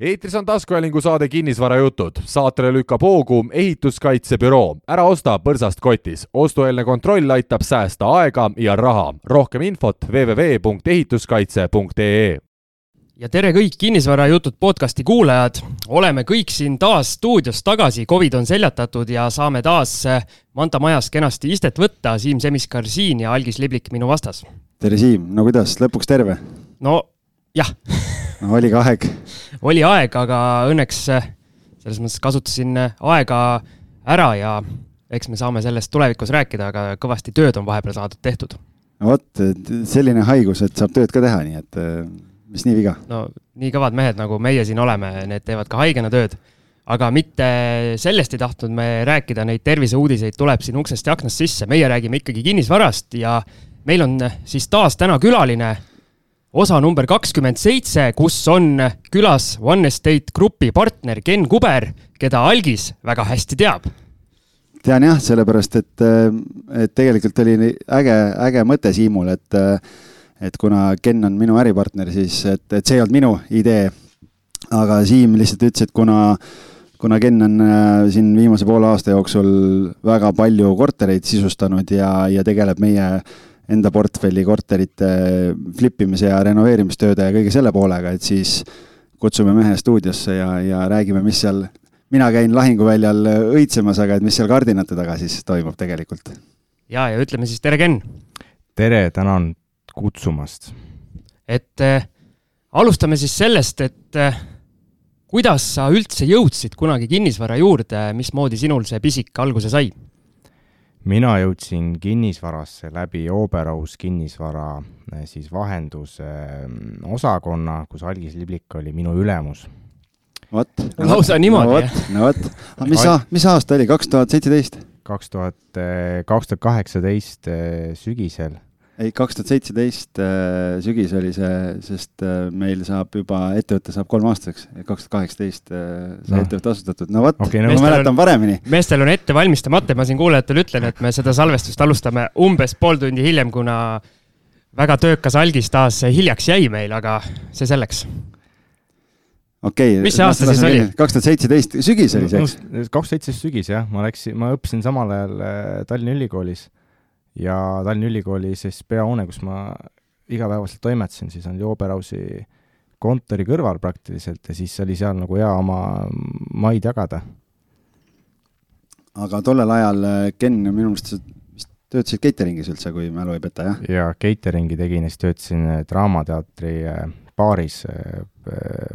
eetris on taskuhäälingu saade Kinnisvarajutud. saatele lükkab hoogu ehituskaitsebüroo. ära osta põrsast kotis. ostueelne kontroll aitab säästa aega ja raha. rohkem infot www.ehituskaitse.ee ja tere kõik Kinnisvarajutud podcasti kuulajad. oleme kõik siin taas stuudios tagasi, Covid on seljatatud ja saame taas Manta majas kenasti istet võtta. Siim Semiskar siin ja Algis Liblik minu vastas. tere, Siim, no kuidas, lõpuks terve? no jah no oli ka aeg oli aeg, aga õnneks äh, selles mõttes kasutasin äh, aega ära ja eks me saame sellest tulevikus rääkida, aga kõvasti tööd on vahepeal saadud tehtud. no vot, selline haigus, et saab tööd ka teha, nii et äh, mis nii viga? no nii kõvad mehed, nagu meie siin oleme, need teevad ka haigena tööd. aga mitte sellest ei tahtnud me rääkida, neid terviseuudiseid tuleb siin uksest ja aknast sisse, meie räägime ikkagi kinnisvarast ja meil on siis taas täna külaline osa number kakskümmend seitse, kus on külas One Estate Grupi partner Ken Kuber, keda Algis väga hästi teab. tean jah, sellepärast et, et tegelikult oli äge, äge mõte Siimul, et, et kuna Ken on minu äripartner, siis et, et see ei olnud minu idee. aga Siim lihtsalt ütles, et kuna, kuna Ken on äh, siin viimase poole aasta jooksul väga palju kortereid sisustanud ja, ja tegeleb meie enda portfelli korterite flip imise ja renoveerimistööde ja kõige selle poolega, et siis kutsume mehe stuudiosse ja, ja räägime, mis seal, mina käin lahinguväljal õitsemas, aga et mis seal kardinate taga siis toimub tegelikult. ja, ja ütleme siis tere, Ken! tere, tänan kutsumast! et äh, alustame siis sellest, et äh, kuidas sa üldse jõudsid kunagi kinnisvara juurde, mismoodi sinul see pisik alguse sai? Mina jõudsin kinnisvarasse läbi Oberhaus kinnisvara eh, siis vahenduse mm, osakonna, kus Algis Liblik oli minu ülemus. vot. lausa niimoodi, jah? no vot, aga mis, mis aasta oli, kaks tuhat seitseteist? kaks tuhat, eh, kaks tuhat kaheksateist eh, sügisel ei, kaks tuhat seitseteist äh, sügis oli see, sest äh, meil saab juba, ettevõte saab kolmeaastaseks, kaks tuhat kaheksateist äh, sai no. ettevõte asutatud, no vot okay,, no, ma mäletan paremini. meestel on ette valmistamata, ma siin kuulajatele ütlen, et me seda salvestust alustame umbes pool tundi hiljem, kuna väga töökas algis taas hiljaks jäi meil, aga see selleks okei okay,. mis see aasta siis oli? kaks tuhat seitseteist, sügis oli see, eks? kaks tuhat seitseteist sügis jah, ma läksin, ma õppisin samal ajal Tallinna Ülikoolis ja Tallinna Ülikooli siis peahoone, kus ma igapäevaselt toimetasin, siis on Jooberausi kontori kõrval praktiliselt ja siis oli seal nagu hea oma maid jagada. aga tollel ajal, äh, Ken, minu meelest sa vist töötasid catering'is üldse, kui mälu ei peta, jah? jaa, catering'i tegin ja siis töötasin äh, Draamateatri äh, baaris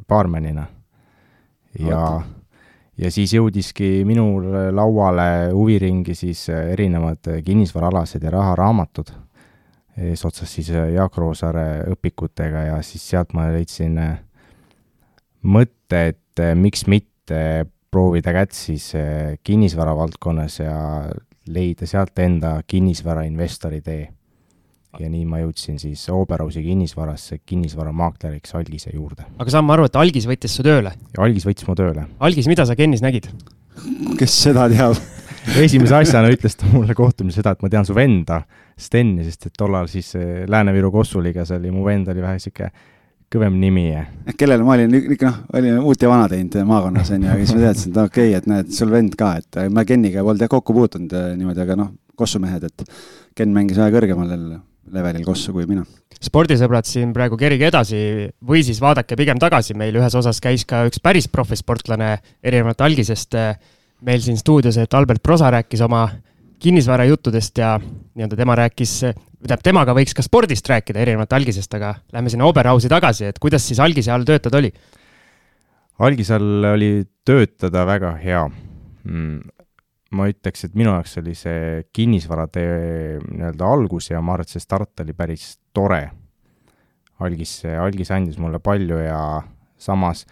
baarmenina. ja Oota ja siis jõudiski minu lauale huviringi siis äh, erinevad äh, kinnisvaraalased ja raharaamatud, eesotsas siis äh, Jaak Roosaare õpikutega ja siis sealt ma leidsin mõtte, et miks mitte proovida kätt siis kinnisvara valdkonnas ja leida sealt enda kinnisvarainvestori tee ja nii ma jõudsin siis Oberhausi kinnisvarasse kinnisvaramakleriks Algise juurde. aga saan ma aru, et Algis võttis su tööle? Algis võttis mu tööle. Algis, mida sa Kennis nägid? kes seda teab esimese asjana ütles ta mulle kohtumisel seda, et ma tean su venda, Steni, sest et tollal siis eh, Lääne-Viru Kossuliigas oli, mu vend oli vähe sihuke kõvem nimi. kellele ma olin ikka noh, olin uut ja vana teinud maakonnas onju, ja siis ma teadsin, et okei okay,, et näed, sul vend ka, et ma Keniga polnud jah kokku puutunud eh, niimoodi, aga noh, Kossu mehed, et Ken mängis vähe kõrgemal levelil kossu kui mina. spordisõbrad siin praegu kerige edasi või siis vaadake pigem tagasi, meil ühes osas käis ka üks päris profisportlane erinevalt algisest eh, meil siin stuudios, et Albert Prosa rääkis oma kinnisvarajuttudest ja nii-öelda tema rääkis, tähendab, temaga võiks ka spordist rääkida erinevalt algisest, aga lähme sinna Oberhausi tagasi, et kuidas siis algise all töötada oli? algise all oli töötada väga hea mm ma ütleks, et minu jaoks oli see kinnisvaratee nii-öelda algus ja ma arvan, et see start oli päris tore. algis, algis andis mulle palju ja samas,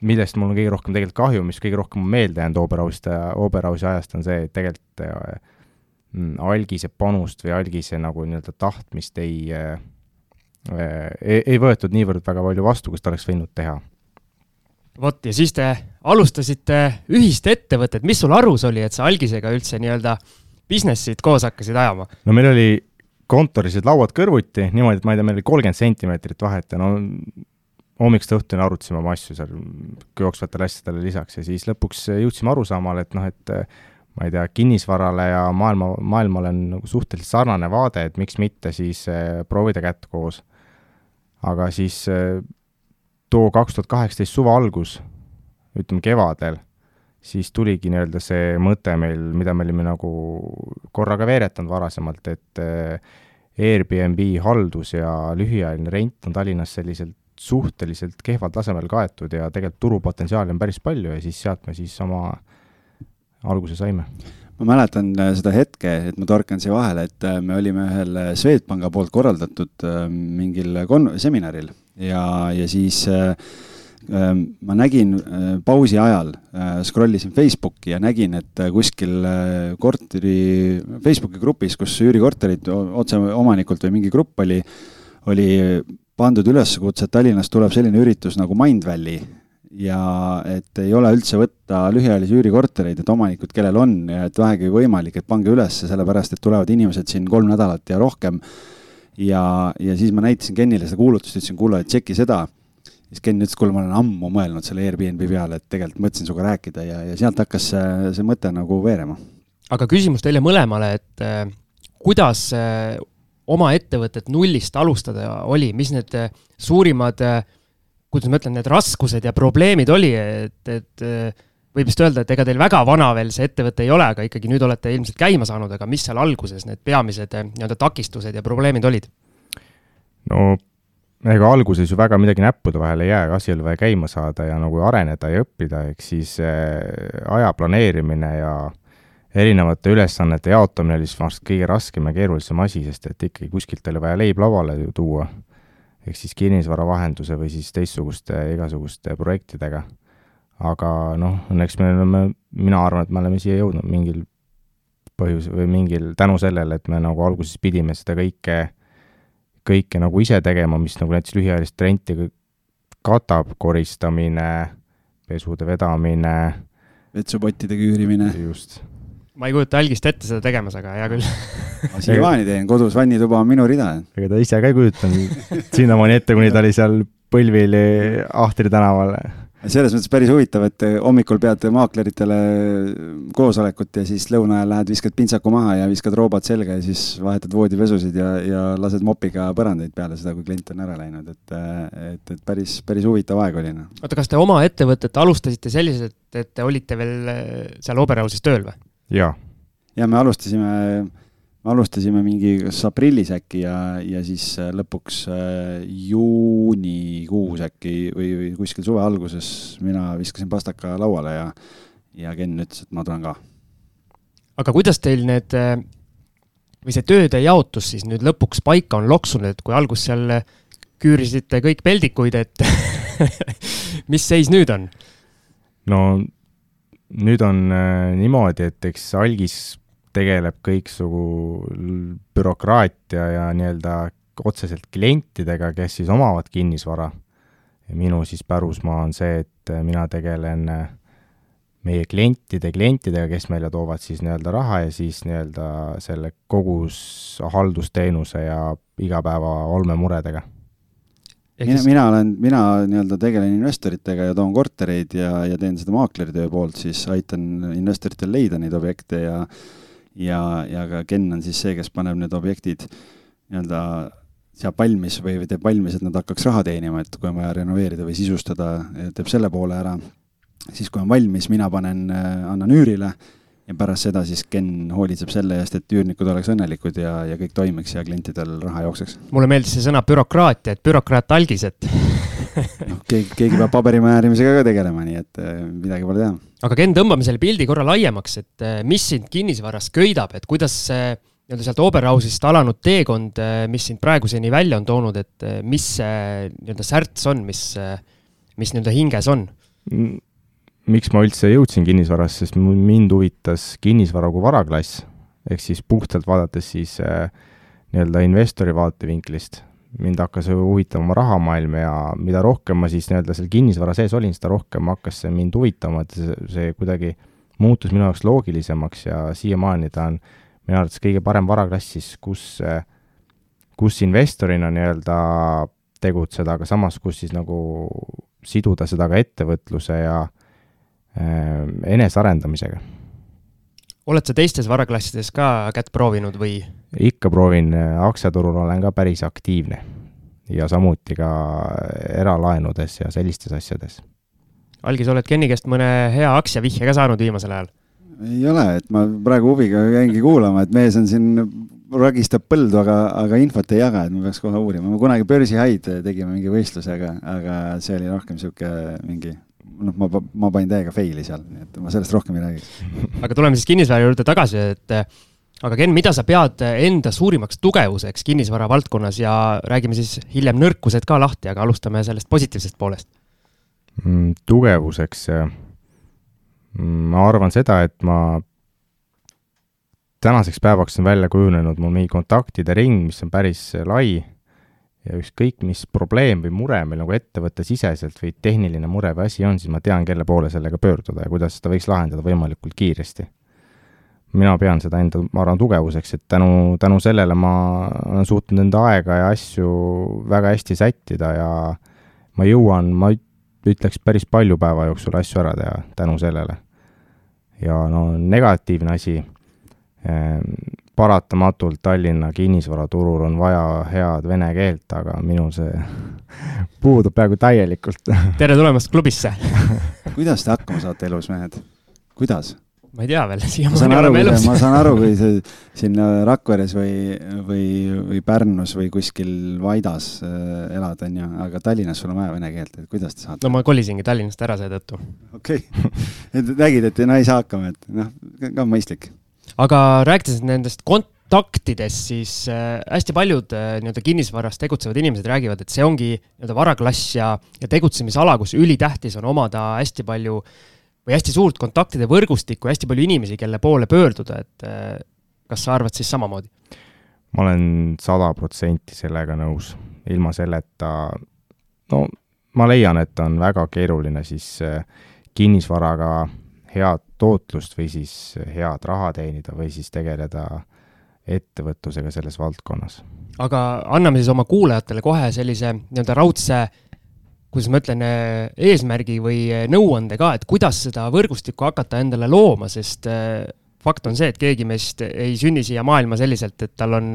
millest mul on kõige rohkem tegelikult kahju, mis kõige rohkem meelde jäänud Oberhausist, Oberhausi ajast, on see, et tegelikult mm, algise panust või algise nagu nii-öelda tahtmist ei äh, ei, ei võetud niivõrd väga palju vastu, kus ta oleks võinud teha vot ja siis te alustasite ühist ettevõtet, mis sul arus oli, et sa algisega üldse nii-öelda business'it koos hakkasid ajama? no meil oli kontoris lauad kõrvuti niimoodi, et ma ei tea, meil oli kolmkümmend sentimeetrit vahet ja no hommikust õhtuni arutasime oma asju seal jooksvatele asjadele lisaks ja siis lõpuks jõudsime arusaamale, et noh, et ma ei tea, kinnisvarale ja maailma, maailmale on nagu suhteliselt sarnane vaade, et miks mitte siis äh, proovida kätt koos. aga siis äh, too kaks tuhat kaheksateist suve algus, ütleme kevadel, siis tuligi nii-öelda see mõte meil, mida me olime nagu korraga veeretanud varasemalt, et äh, Airbnb haldus ja lühiajaline rent on Tallinnas selliselt suhteliselt kehval tasemel kaetud ja tegelikult turupotentsiaali on päris palju ja siis sealt me siis oma alguse saime? ma mäletan äh, seda hetke, et ma torkan siia vahele, et äh, me olime ühel Swedbanka poolt korraldatud mingil kon-, seminaril ja, ja siis äh, ma nägin pausi ajal, scroll isin Facebooki ja nägin, et kuskil korteri, Facebooki grupis, kus üürikorterid otse omanikult või mingi grupp oli, oli pandud üleskutse, et Tallinnas tuleb selline üritus nagu Mindvalley ja et ei ole üldse võtta lühiajalisi üürikortereid, et omanikud, kellel on et vähegi võimalik, et pange üles, sellepärast et tulevad inimesed siin kolm nädalat ja rohkem. Ja, ja siis ma näitasin Kenile seda kuulutust, ütlesin, kuule, tšeki seda. siis Ken ütles, kuule, ma olen ammu mõelnud selle Airbnb peale, et tegelikult mõtlesin sinuga rääkida ja, ja sealt hakkas see, see mõte nagu veerema. aga küsimus teile mõlemale, et äh, kuidas äh, oma ettevõtet nullist alustada oli, mis need äh, suurimad äh, kuidas ma ütlen, need raskused ja probleemid oli, et, et võib vist öelda, et ega teil väga vana veel see ettevõte ei ole, aga ikkagi nüüd olete ilmselt käima saanud, aga mis seal alguses need peamised nii-öelda takistused ja probleemid olid? no ega alguses ju väga midagi näppude vahele ei jää, asi oli vaja käima saada ja nagu areneda ja õppida, ehk siis äh, aja planeerimine ja erinevate ülesannete jaotamine oli siis vast kõige raskem ja keerulisem asi, sest et ikkagi kuskilt oli vaja leib lauale tuua ehk siis kinnisvara vahenduse või siis teistsuguste igasuguste projektidega. Aga noh, õnneks me oleme, mina arvan, et me oleme siia jõudnud mingil põhjusel või mingil, tänu sellele, et me nagu alguses pidime seda kõike, kõike nagu ise tegema, mis nagu näiteks lühiajalist renti katab, koristamine, pesude vedamine, vetsupottidega üürimine. just ma ei kujuta algist ette seda tegemas, aga hea küll ma siiamaani teen, kodus vannituba on minu rida. ega ta ise ka ei kujutanud sinnamaani ette, kuni ta oli seal Põlvili Ahtri tänaval. Selles mõttes päris huvitav, et hommikul pead maakleritele koosolekut ja siis lõuna ajal lähed, viskad pintsaku maha ja viskad roobad selga ja siis vahetad voodipesusid ja, ja lased mopiga põrandaid peale seda, kui klient on ära läinud, et, et, et päris, päris huvitav aeg oli. noh. oota, kas te oma ettevõtet alustasite selliselt, et te olite veel seal Oberhausis tööl või? jaa. ja me alustasime, me alustasime mingi kas aprillis äkki ja, ja siis äh, lõpuks äh, juunikuus äkki või, või kuskil suve alguses mina viskasin pastaka lauale ja, ja Ken ütles, et ma tulen ka. aga kuidas teil need äh, või see tööde jaotus siis nüüd lõpuks paika on loksunud, et kui alguses seal küürisite kõik peldikuid, et mis seis nüüd on? no nüüd on äh, niimoodi, et eks algis tegeleb kõiksugu bürokraatia ja nii-öelda otseselt klientidega, kes siis omavad kinnisvara. ja minu siis pärusmaa on see, et mina tegelen äh, meie klientide klientidega, kes meile toovad siis nii-öelda raha ja siis nii-öelda selle kogus haldusteenuse ja igapäeva olmemuredega mina siis..., mina olen, mina nii-öelda tegelen investoritega ja toon kortereid ja, ja teen seda maakleritöö poolt, siis aitan investoritel leida neid objekte ja ja, ja ka Ken on siis see, kes paneb need objektid nii-öelda seab valmis või, või teeb valmis, et nad hakkaks raha teenima, et kui on vaja renoveerida või sisustada, teeb selle poole ära. siis, kui on valmis, mina panen, annan üürile ja pärast seda siis Ken hoolitseb selle eest, et üürnikud oleks õnnelikud ja, ja kõik toimiks ja klientidel raha jookseks. mulle meeldis see sõna bürokraatia, et bürokraat algis, et noh, keegi, keegi peab paberimäärimisega ka tegelema, nii et eh, midagi pole teha. aga Ken, tõmbame selle pildi korra laiemaks, et eh, mis sind kinnisvaras köidab, et kuidas see nii-öelda sealt Oberhausist alanud teekond, eh, mis sind praeguseni välja on toonud, et mis see nii-öelda särts on, mis, mis nii-öelda hinges on? Miks ma üldse jõudsin kinnisvarasse, sest mind huvitas kinnisvara kui varaklass, ehk siis puhtalt vaadates siis äh, nii-öelda investori vaatevinklist. Mind hakkas huvitama rahamaailm ja mida rohkem ma siis nii-öelda seal kinnisvara sees olin, seda rohkem hakkas see mind huvitama, et see, see kuidagi muutus minu jaoks loogilisemaks ja siiamaani ta on minu arvates kõige parem varaklass siis, kus, kus investorina nii-öelda tegutseda, aga samas, kus siis nagu siduda seda ka ettevõtluse ja äh, enesearendamisega. Oled sa teistes varaklassides ka kätt proovinud või? ikka proovin, aktsiaturul olen ka päris aktiivne ja samuti ka eralaenudes ja sellistes asjades. Algis, oled Kenni käest mõne hea aktsiavihje ka saanud viimasel ajal? ei ole, et ma praegu huviga jäingi kuulama, et mees on siin, ragistab põldu, aga, aga infot ei jaga, et ma peaks kohe uurima. me kunagi börsihaid tegime mingi võistlusega, aga see oli rohkem sihuke mingi noh, ma, ma panin täiega fail'i seal, nii et ma sellest rohkem ei räägiks. aga tuleme siis kinnisvara juurde tagasi, et aga Ken, mida sa pead enda suurimaks tugevuseks kinnisvara valdkonnas ja räägime siis hiljem nõrkused ka lahti, aga alustame sellest positiivsest poolest mm,. tugevuseks ma arvan seda, et ma tänaseks päevaks on välja kujunenud mul mingi kontaktide ring, mis on päris lai ja ükskõik, mis probleem või mure meil nagu ettevõttesiseselt või tehniline mure või asi on, siis ma tean, kelle poole sellega pöörduda ja kuidas seda võiks lahendada võimalikult kiiresti. mina pean seda enda, ma arvan, tugevuseks, et tänu, tänu sellele ma olen suutnud enda aega ja asju väga hästi sättida ja ma jõuan, ma ütleks päris palju päeva jooksul asju ära teha tänu sellele. ja no negatiivne asi eh,, paratamatult Tallinna kinnisvaraturul on vaja head vene keelt, aga minul see puudub peaaegu täielikult tere tulemast klubisse kuidas te hakkama saate elus, mehed? kuidas? ma ei tea veel, siiamaani oleme elus. ma saan aru, kui sa siin Rakveres või, või, või Pärnus või kuskil Vaidas äh, elad, on ju, aga Tallinnas sul on vaja vene keelt, et kuidas te saate? no ma kolisingi Tallinnast ära seetõttu. okei okay. et nägid, et no ei saa hakkama, et noh, ka mõistlik. Aga rääkides nendest kontaktidest, siis äh, hästi paljud äh, nii-öelda kinnisvaras tegutsevad inimesed räägivad, et see ongi nii-öelda varaklass ja, ja tegutsemisala, kus ülitähtis on omada hästi palju või hästi suurt kontaktide võrgustikku ja hästi palju inimesi, kelle poole pöörduda, et äh, kas sa arvad siis samamoodi? ma olen sada protsenti sellega nõus, ilma selleta, no ma leian, et on väga keeruline siis kinnisvaraga head tootlust või siis head raha teenida või siis tegeleda ettevõtlusega selles valdkonnas. aga anname siis oma kuulajatele kohe sellise nii-öelda raudse kuidas ma ütlen, eh, eesmärgi või eh, nõuande ka, et kuidas seda võrgustikku hakata endale looma, sest eh, fakt on see, et keegi meist ei sünni siia maailma selliselt, et tal on,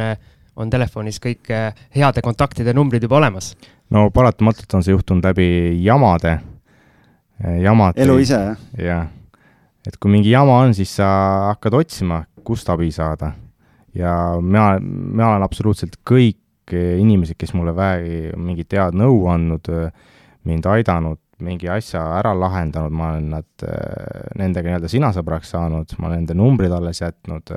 on telefonis kõik heade kontaktide numbrid juba olemas. no paratamatult on see juhtunud läbi jamade, jamad. elu ise, jah? jah, et kui mingi jama on, siis sa hakkad otsima, kust abi saada. ja mina, mina olen absoluutselt kõik inimesed, kes mulle vähegi mingit head nõu andnud, mind aidanud, mingi asja ära lahendanud, ma olen nad, nendega nii-öelda sinasõbraks saanud, ma olen nende numbrid alles jätnud,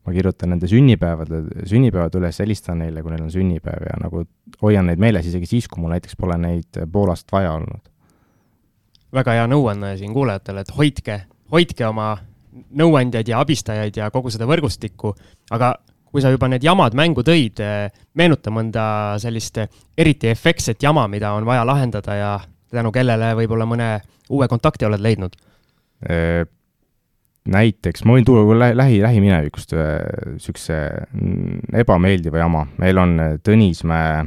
ma kirjutan nende sünnipäevade, sünnipäevad üles, helistan neile, kui neil on sünnipäev ja nagu hoian neid meeles isegi siis, kui mul näiteks pole neid Poolast vaja olnud. väga hea nõuanne siin kuulajatele, et hoidke, hoidke oma nõuandjaid ja abistajaid ja kogu seda võrgustikku, aga kui sa juba need jamad mängu tõid, eh, meenuta mõnda sellist eriti efektset jama, mida on vaja lahendada ja tänu kellele võib-olla mõne uue kontakti oled leidnud? näiteks, ma võin tuua lähi, lähi, lähiminevikust ühe mm, ebameeldiva jama. meil on Tõnismäe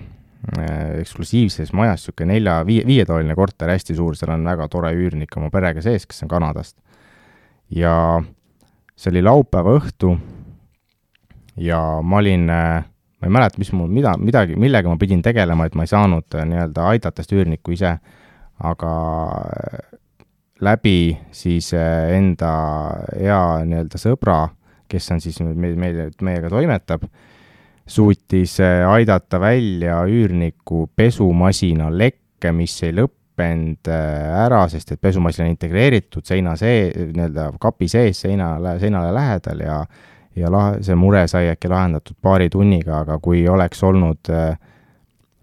eksklusiivses majas niisugune nelja, viie, viietoaline korter, hästi suur, seal on väga tore üürnik oma perega sees, kes on Kanadast. Ja see oli laupäeva õhtu. Ja ma olin, äh, ma ei mäleta, mis mul, mida, midagi, millega ma pidin tegelema, et ma ei saanud äh, nii-öelda aidata seda üürnikku ise, aga äh, läbi siis enda hea nii-öelda sõbra, kes on siis meil, meil, meiega toimetab, suutis aidata välja üürniku pesumasina lekke, mis ei lõppenud ära, sest et pesumasin on integreeritud seina see, nii-öelda kapi sees seina, seinale lähedal ja ja lah-, see mure sai äkki lahendatud paari tunniga, aga kui oleks olnud äh,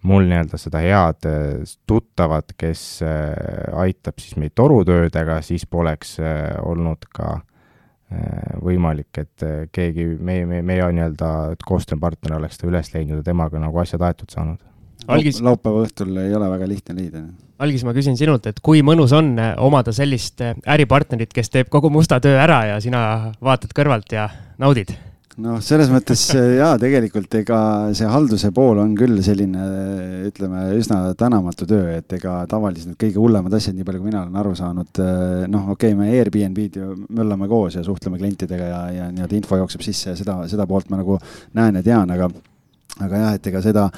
mul nii-öelda seda head äh, tuttavat, kes äh, aitab siis meid torutöödega, siis poleks äh, olnud ka äh, võimalik, et äh, keegi, meie, meie, meie nii-öelda koostööpartner oleks ta üles leidnud ja temaga nagu asjad aetud saanud Algis... laupäeva õhtul ei ole väga lihtne leida. Algis, ma küsin sinult, et kui mõnus on eh, omada sellist eh, äripartnerit, kes teeb kogu musta töö ära ja sina vaatad kõrvalt ja naudid? noh, selles mõttes jaa, tegelikult ega see halduse pool on küll selline, ütleme, üsna tänamatu töö, et ega tavaliselt need kõige hullemad asjad, nii palju kui mina olen aru saanud, noh, okei okay,, me Airbnb-d ju möllame koos ja suhtleme klientidega ja, ja nii-öelda info jookseb sisse ja seda, seda poolt ma nagu näen ja tean, aga, aga jah, et ega seda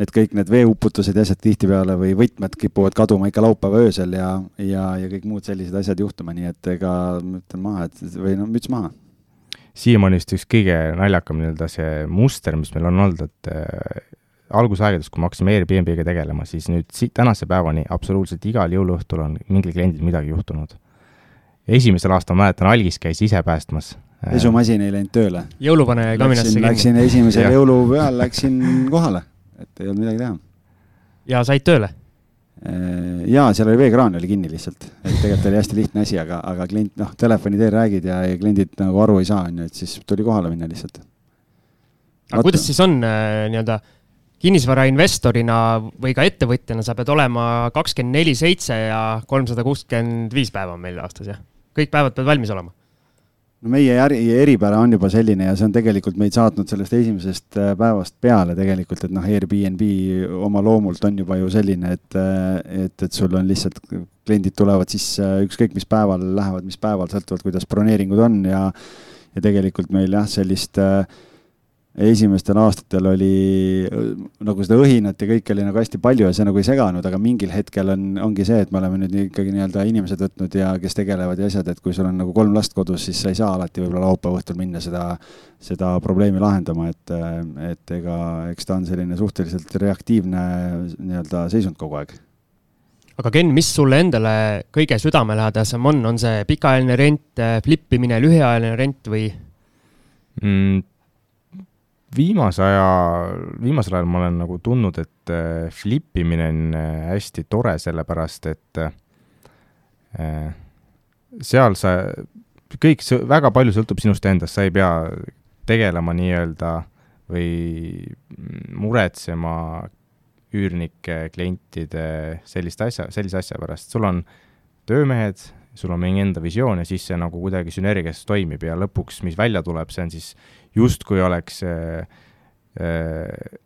need kõik need veeuputused ja asjad tihtipeale või võtmed kipuvad kaduma ikka laupäeva öösel ja, ja, ja kõik muud sellised asjad juhtuma, nii et ega ma ütlen maha, et või no müts maha siiamaani vist üks kõige naljakam nii-öelda see muster, mis meil on olnud, et äh, algusaegades, kui me hakkasime Airbnb-ga tegelema, siis nüüd si-, tänase päevani absoluutselt igal jõuluõhtul on mingil kliendil midagi juhtunud. esimesel aastal ma mäletan, algis käis ise päästmas. pesumasin ei läinud tööle. jõulupane kaminasse kinni. Läksin esimesel jõulupeal, läksin kohale, et ei olnud midagi teha. ja said tööle? Äh, jaa, seal oli veekraan oli kinni lihtsalt, et tegelikult oli hästi lihtne asi, aga, aga klient, noh, telefoni teel räägid ja, ja kliendid nagu aru ei saa, on ju, et siis tuli kohale minna lihtsalt. aga Vaata. kuidas siis on äh, nii-öelda kinnisvarainvestorina või ka ettevõtjana, sa pead olema kakskümmend neli seitse ja kolmsada kuuskümmend viis päeva on meil aastas, jah? kõik päevad peavad valmis olema no meie äri, eripära on juba selline ja see on tegelikult meid saatnud sellest esimesest äh, päevast peale tegelikult, et noh, Airbnb oma loomult on juba ju selline, et, äh, et, et sul on lihtsalt, kliendid tulevad sisse ükskõik mis päeval, lähevad mis päeval, sõltuvalt kuidas broneeringud on ja ja tegelikult meil jah, sellist äh, esimestel aastatel oli nagu seda õhinat ja kõike oli nagu hästi palju ja see nagu ei seganud, aga mingil hetkel on, ongi see, et me oleme nüüd ikkagi nii-öelda inimesed võtnud ja kes tegelevad ja asjad, et kui sul on nagu kolm last kodus, siis sa ei saa alati võib-olla laupäeva õhtul minna seda, seda probleemi lahendama, et, et ega eks ta on selline suhteliselt reaktiivne nii-öelda seisund kogu aeg aga Ken, mis sulle endale kõige südamelähedasem on, on see pikaajaline rent, flip imine, lühiajaline rent või mm,? Viimase aja, viimasel ajal ma olen nagu tundnud, et äh, flip imine on äh, hästi tore, sellepärast et äh, seal sa, kõik, väga palju sõltub sinust endast, sa ei pea tegelema nii-öelda või muretsema üürnike, klientide sellist asja, sellise asja pärast, sul on töömehed, sul on mingi enda visioon ja siis see nagu kuidagi sünergias toimib ja lõpuks, mis välja tuleb, see on siis justkui oleks äh, äh,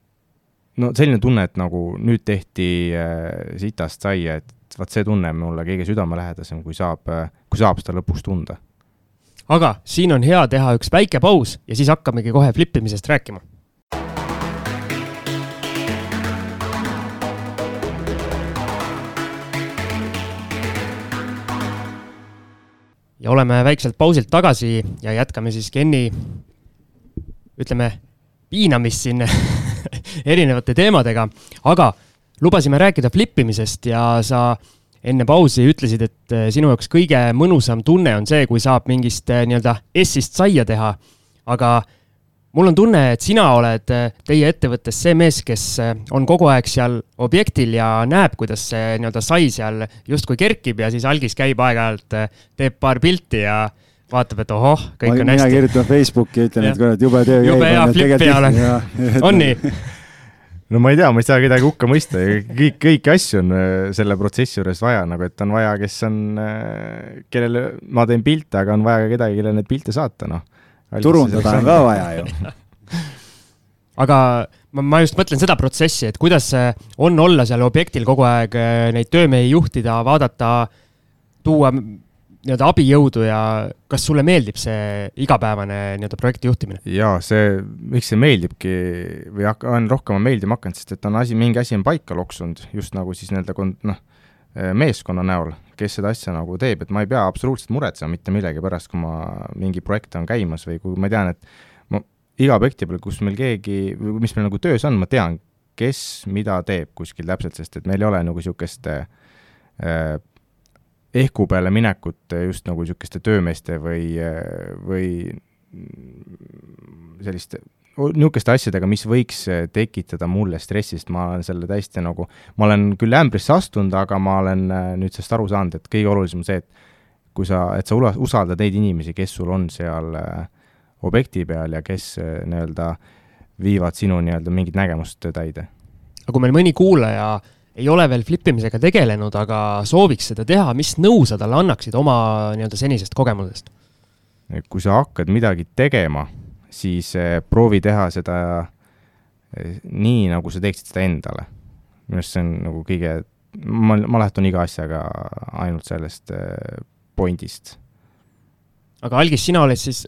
no selline tunne, et nagu nüüd tehti äh, sitast saia, et vaat see tunne on mulle kõige südamelähedasem, kui saab, kui saab seda lõpuks tunda. aga siin on hea teha üks väike paus ja siis hakkamegi kohe flippimisest rääkima ja oleme väikselt pausilt tagasi ja jätkame siis Kenni ütleme, piinamist siin erinevate teemadega, aga lubasime rääkida flippimisest ja sa enne pausi ütlesid, et eh, sinu jaoks kõige mõnusam tunne on see, kui saab mingist eh, nii-öelda S-ist saia teha. aga mul on tunne, et sina oled eh, teie ettevõttes see mees, kes on kogu aeg seal objektil ja näeb, kuidas see nii-öelda sai seal justkui kerkib ja siis algis käib aeg-ajalt, teeb paar pilti ja vaatab, et ohoh, kõik ma, on hästi. mina kirjutan Facebooki ja ütlen, et kurat, jube töö käib. jube hea flip peale. on nii? no ma ei tea, ma ei saa kedagi hukka mõista, kõik, kõiki asju on äh, selle protsessi juures vaja, nagu et on vaja, kes on, äh, kellele ma teen pilte, aga on vaja ka kedagi, kellele neid pilte saata, noh. turundada on ka vaja ju aga ma, ma just mõtlen seda protsessi, et kuidas on olla seal objektil kogu aeg, äh, neid töömehi juhtida, vaadata, tuua nii-öelda abijõudu ja kas sulle meeldib see igapäevane nii-öelda projekti juhtimine? jaa, see, miks see meeldibki või hak-, on rohkem meeldima hakanud, sest et on asi, mingi asi on paika loksunud, just nagu siis nii-öelda kon-, noh, meeskonna näol, kes seda asja nagu teeb, et ma ei pea absoluutselt muretsema mitte millegi pärast, kui ma, mingi projekt on käimas või kui ma tean, et ma iga objekti peal, kus meil keegi, mis meil nagu töös on, ma tean, kes mida teeb kuskil täpselt, sest et meil ei ole nagu niisugust äh, ehku peale minekut just nagu niisuguste töömeeste või, või selliste niisuguste asjadega, mis võiks tekitada mulle stressi, sest ma olen selle täiesti nagu, ma olen küll ämbrisse astunud, aga ma olen nüüd sellest aru saanud, et kõige olulisem on see, et kui sa, et sa usaldad neid inimesi, kes sul on seal objekti peal ja kes nii-öelda viivad sinu nii-öelda mingit nägemust täide. aga kui meil mõni kuulaja äh, ei ole veel flippimisega tegelenud, aga sooviks seda teha, mis nõu sa talle annaksid oma nii-öelda senisest kogemusest? kui sa hakkad midagi tegema, siis eh, proovi teha seda eh, nii, nagu sa teeksid seda endale. minu arust see on nagu kõige, ma, ma lähtun iga asjaga ainult sellest eh, point'ist. aga Algis, sina oled siis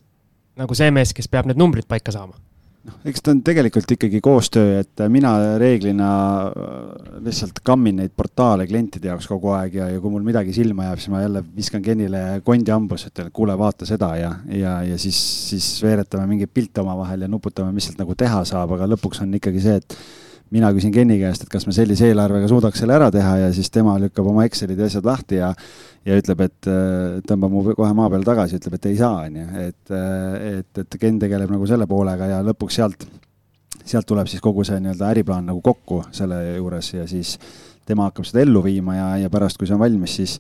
nagu see mees, kes peab need numbrid paika saama noh, eks ta on tegelikult ikkagi koostöö, et mina reeglina äh, lihtsalt kammin neid portaale klientide jaoks kogu aeg ja, ja kui mul midagi silma jääb, siis ma jälle viskan Kenile kondi hambusse, ütlen, kuule, vaata seda ja, ja, ja siis, siis veeretame mingeid pilte omavahel ja nuputame, mis sealt nagu teha saab, aga lõpuks on ikkagi see, et mina küsin Kenni käest, et kas me sellise eelarvega suudaks selle ära teha ja siis tema lükkab oma Excelid ja asjad lahti ja ja ütleb, et äh, tõmbab mu kohe maa peale tagasi, ütleb, et ei saa, on ju, et, äh, et, et Ken tegeleb nagu selle poolega ja lõpuks sealt, sealt tuleb siis kogu see nii-öelda äriplaan nagu kokku selle juures ja siis tema hakkab seda ellu viima ja, ja pärast, kui see on valmis, siis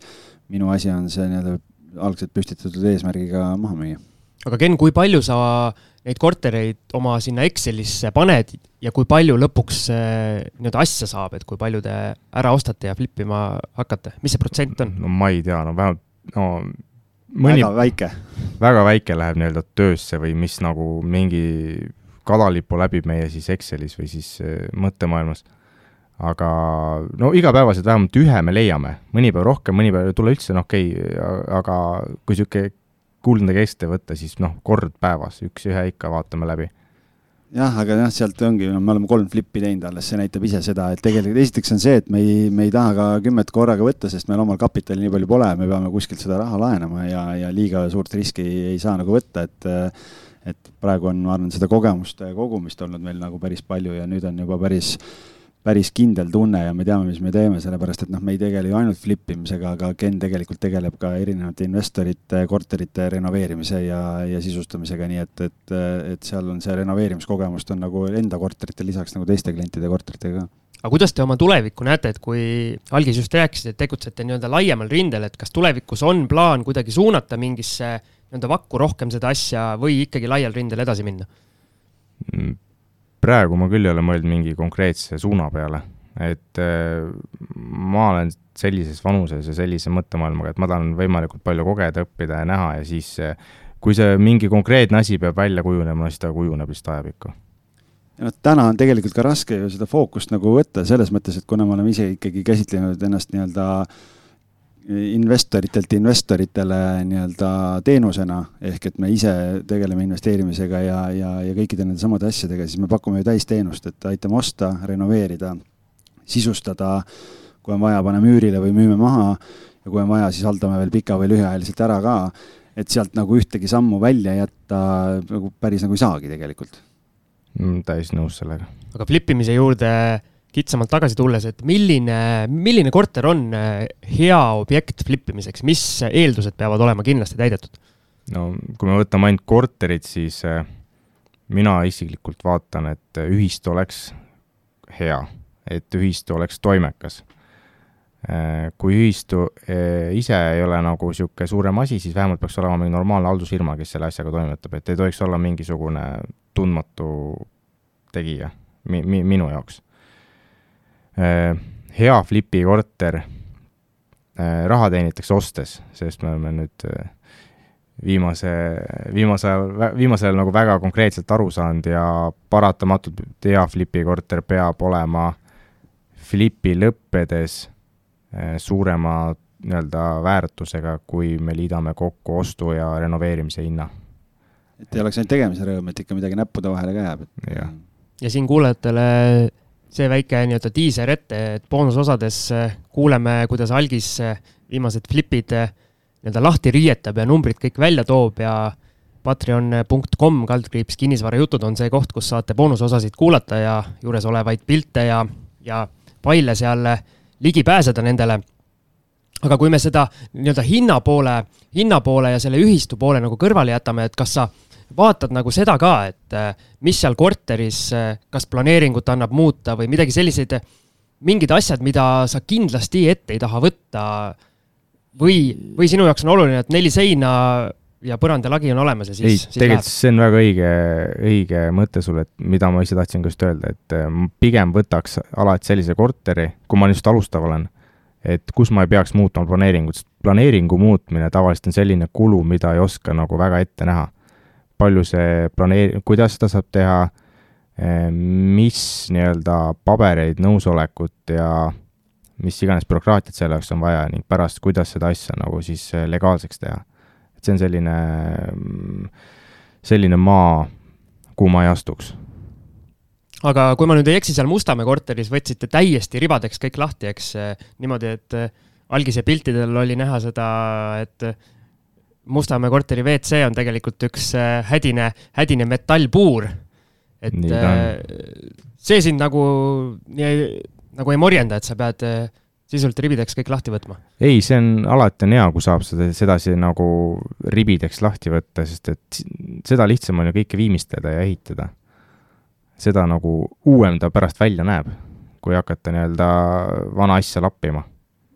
minu asi on see nii-öelda algselt püstitatud eesmärgiga maha müüa. Aga Ken, kui palju sa neid kortereid oma sinna Excelisse paned ja kui palju lõpuks nii-öelda asja saab, et kui palju te ära ostate ja flip ima hakkate, mis see protsent on? no ma ei tea, no vähemalt, no mõni, väga väike. väga väike läheb nii-öelda töösse või mis nagu mingi kadalipu läbib meie siis Excelis või siis äh, mõttemaailmas. aga no igapäevaselt vähemalt ühe me leiame, mõni päev rohkem, mõni päev ei tule üldse, no okei okay,, aga kui niisugune kuldne keste võtta, siis noh, kord päevas, üks-ühe ikka vaatame läbi. Jah, aga jah, sealt ongi, me oleme kolm flippi teinud alles, see näitab ise seda, et tegelikult esiteks on see, et me ei, me ei taha ka kümmet korraga võtta, sest meil omal kapitali nii palju pole, me peame kuskilt seda raha laenama ja, ja liiga suurt riski ei, ei saa nagu võtta, et et praegu on, ma arvan, seda kogemuste kogumist olnud meil nagu päris palju ja nüüd on juba päris päris kindel tunne ja me teame, mis me teeme, sellepärast et noh, me ei tegele ju ainult flip imisega, aga Ken tegelikult tegeleb ka erinevate investorite korterite renoveerimise ja, ja sisustamisega, nii et, et, et seal on see renoveerimiskogemust on nagu enda korteritel lisaks nagu teiste klientide korteritega ka aga kuidas te oma tulevikku näete, et kui algis just rääkisid, et tegutsete nii-öelda laiemal rindel, et kas tulevikus on plaan kuidagi suunata mingisse nii-öelda vakku rohkem seda asja või ikkagi laial rindel edasi minna? Praegu ma küll ei ole mõelnud mingi konkreetse suuna peale, et äh, ma olen sellises vanuses ja sellise mõttemaailmaga, et ma tahan võimalikult palju kogeda, õppida ja näha ja siis äh, kui see mingi konkreetne asi peab välja kujunema, siis ta kujuneb lihtsalt ajapikku. Noh, täna on tegelikult ka raske ju seda fookust nagu võtta selles mõttes, et kuna me oleme ise ikkagi käsitlenud ennast nii-öelda äh, investoritelt investoritele nii-öelda teenusena, ehk et me ise tegeleme investeerimisega ja, ja, ja kõikide nende samade asjadega, siis me pakume ju täisteenust, et aitame osta, renoveerida, sisustada, kui on vaja, paneme üürile või müüme maha ja kui on vaja, siis haldame veel pika või lühiajaliselt ära ka, et sealt nagu ühtegi sammu välja jätta nagu päris nagu ei saagi tegelikult mm,. täis nõus sellega. aga flip imise juurde kitsamalt tagasi tulles, et milline, milline korter on äh, hea objekt flip imiseks, mis eeldused peavad olema kindlasti täidetud? no kui me võtame ainult korterit, siis äh, mina isiklikult vaatan, et ühistu oleks hea, et ühistu oleks toimekas. Äh, kui ühistu ise ei ole nagu niisugune suurem asi, siis vähemalt peaks olema mingi normaalne haldusfirma, kes selle asjaga toimetab, et ei tohiks olla mingisugune tundmatu tegija mi-, mi-, minu jaoks Äh, hea flipi korter, äh, raha teenitakse ostes, sest me oleme nüüd äh, viimase, viimase ajal, viimasel ajal nagu väga konkreetselt aru saanud ja paratamatult hea flipi korter peab olema flipi lõppedes suurema nii-öelda väärtusega, kui me liidame kokku ostu ja renoveerimise hinna. et ei oleks ainult tegemise rõõm, et ikka midagi näppude vahele ka jääb, ja siin kuulajatele see väike nii-öelda diiser ette, et boonusosades äh, kuuleme, kuidas algis äh, viimased flipid äh, nii-öelda lahti riietab ja numbrid kõik välja toob ja patreon.com kaldkriips kinnisvarajutud on see koht, kus saate boonusosasid kuulata ja juuresolevaid pilte ja, ja faile seal ligi pääseda nendele. aga kui me seda nii-öelda hinna poole, hinna poole ja selle ühistu poole nagu kõrvale jätame, et kas sa vaatad nagu seda ka, et äh, mis seal korteris, äh, kas planeeringut annab muuta või midagi selliseid, mingid asjad, mida sa kindlasti ette ei taha võtta. Või, või sinu jaoks on oluline, et neli seina ja põrand ja lagi on olemas ja siis, siis tegelikult see on väga õige, õige mõte sul, et mida ma ise tahtsin just öelda, et äh, pigem võtaks alati sellise korteri, kui ma just alustav olen, et kus ma ei peaks muutma planeeringut, sest planeeringu muutmine tavaliselt on selline kulu, mida ei oska nagu väga ette näha palju see planeeri-, kuidas seda saab teha, mis nii-öelda pabereid, nõusolekut ja mis iganes bürokraatiat selle jaoks on vaja ning pärast, kuidas seda asja nagu siis legaalseks teha. et see on selline, selline maa, kuhu ma ei astuks aga kui ma nüüd ei eksi, seal Mustamäe korteris võtsite täiesti ribadeks kõik lahti, eks niimoodi, et algise piltidel oli näha seda, et Mustamäe korteri WC on tegelikult üks äh, hädine, hädine metallpuur. et äh, see sind nagu, nagu ei morjenda, et sa pead äh, sisuliselt ribideks kõik lahti võtma? ei, see on, alati on hea, kui saab seda sedasi nagu ribideks lahti võtta, sest et seda lihtsam on ju kõike viimistleda ja ehitada. seda nagu uuem ta pärast välja näeb, kui hakata nii-öelda vana asja lappima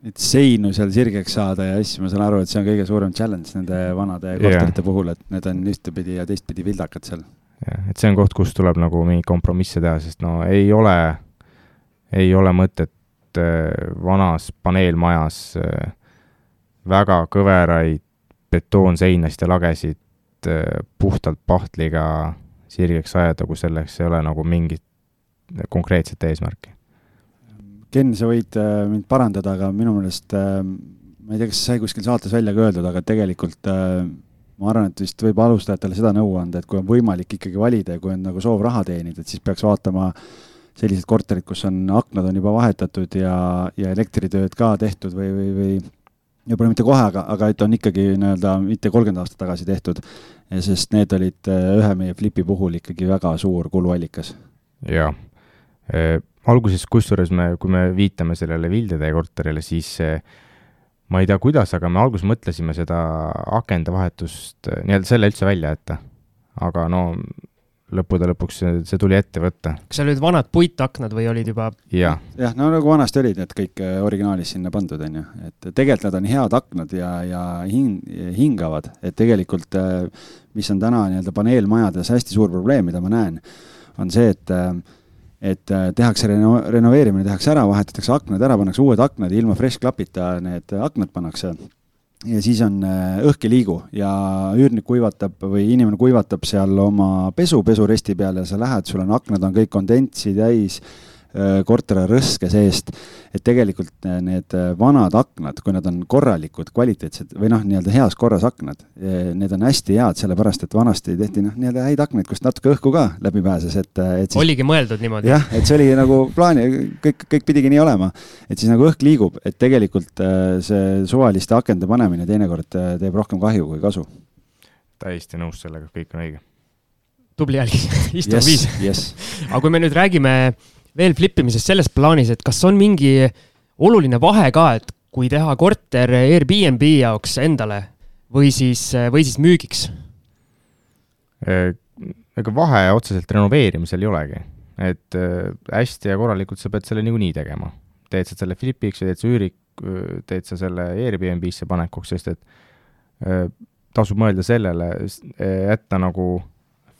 et seinu seal sirgeks saada ja asju, ma saan aru, et see on kõige suurem challenge nende vanade korterite yeah. puhul, et need on ühtepidi ja teistpidi vildakad seal. jah, et see on koht, kus tuleb nagu mingeid kompromisse teha, sest no ei ole, ei ole mõtet äh, vanas paneelmajas äh, väga kõveraid betoonseinast ja lagesid äh, puhtalt pahtliga sirgeks ajada, kui selleks ei ole nagu mingit konkreetset eesmärki Ken, sa võid äh, mind parandada, aga minu meelest äh, ma ei tea, kas sai kuskil saates välja ka öeldud, aga tegelikult äh, ma arvan, et vist võib alustajatele seda nõu anda, et kui on võimalik ikkagi valida ja kui on nagu soov raha teenida, et siis peaks vaatama sellised korterid, kus on aknad on juba vahetatud ja, ja elektritööd ka tehtud või, või, või võib-olla mitte kohe, aga, aga et on ikkagi nii-öelda mitte kolmkümmend aastat tagasi tehtud, sest need olid ühe meie flipi puhul ikkagi väga suur kuluallikas. jaa alguses, kusjuures me, kui me viitame sellele Vildetee korterile, siis ma ei tea, kuidas, aga me alguses mõtlesime seda akende vahetust, nii-öelda selle üldse välja jätta. aga no lõppude lõpuks see, see tuli ette võtta. kas seal olid vanad puitaknad või olid juba? jah, jah, no nagu vanasti olid need kõik äh, originaalis sinna pandud, on ju, et tegelikult nad on head aknad ja, ja hing-, hingavad, et tegelikult äh, mis on täna nii-öelda paneelmajades hästi suur probleem, mida ma näen, on see, et äh, et äh, tehakse reno-, renoveerimine tehakse ära, vahetatakse aknad ära, pannakse uued aknad, ilma fresh klapita need aknad pannakse. ja siis on, äh, õhk ei liigu ja üürnik kuivatab või inimene kuivatab seal oma pesu pesuresti peal ja sa lähed, sul on aknad on kõik kondentsi täis Äh, korteri rõske seest, et tegelikult äh, need äh, vanad aknad, kui nad on korralikud, kvaliteetsed või noh, nii-öelda heas korras aknad, need on hästi head, sellepärast et vanasti tehti noh, nii-öelda häid aknaid, kust natuke õhku ka läbi pääses, et, et siis, oligi mõeldud niimoodi? jah, et see oli nagu plaani, kõik, kõik pidigi nii olema. et siis nagu õhk liigub, et tegelikult see suvaliste akende panemine teinekord teeb rohkem kahju kui kasu. täiesti nõus sellega, kõik on õige. tubli jälg, istuv yes, viis yes. aga kui me nüüd räägime äh, veel flippimisest selles plaanis, et kas on mingi oluline vahe ka, et kui teha korter Airbnb jaoks endale või siis, või siis müügiks? Äh, ega vahe otseselt renoveerimisel ei olegi, et äh, hästi ja korralikult sa pead selle niikuinii tegema. teed sa selle flipiks või teed sa üürik, teed sa selle Airbnb-sse panekuks, sest et äh, tasub mõelda sellele, jätta nagu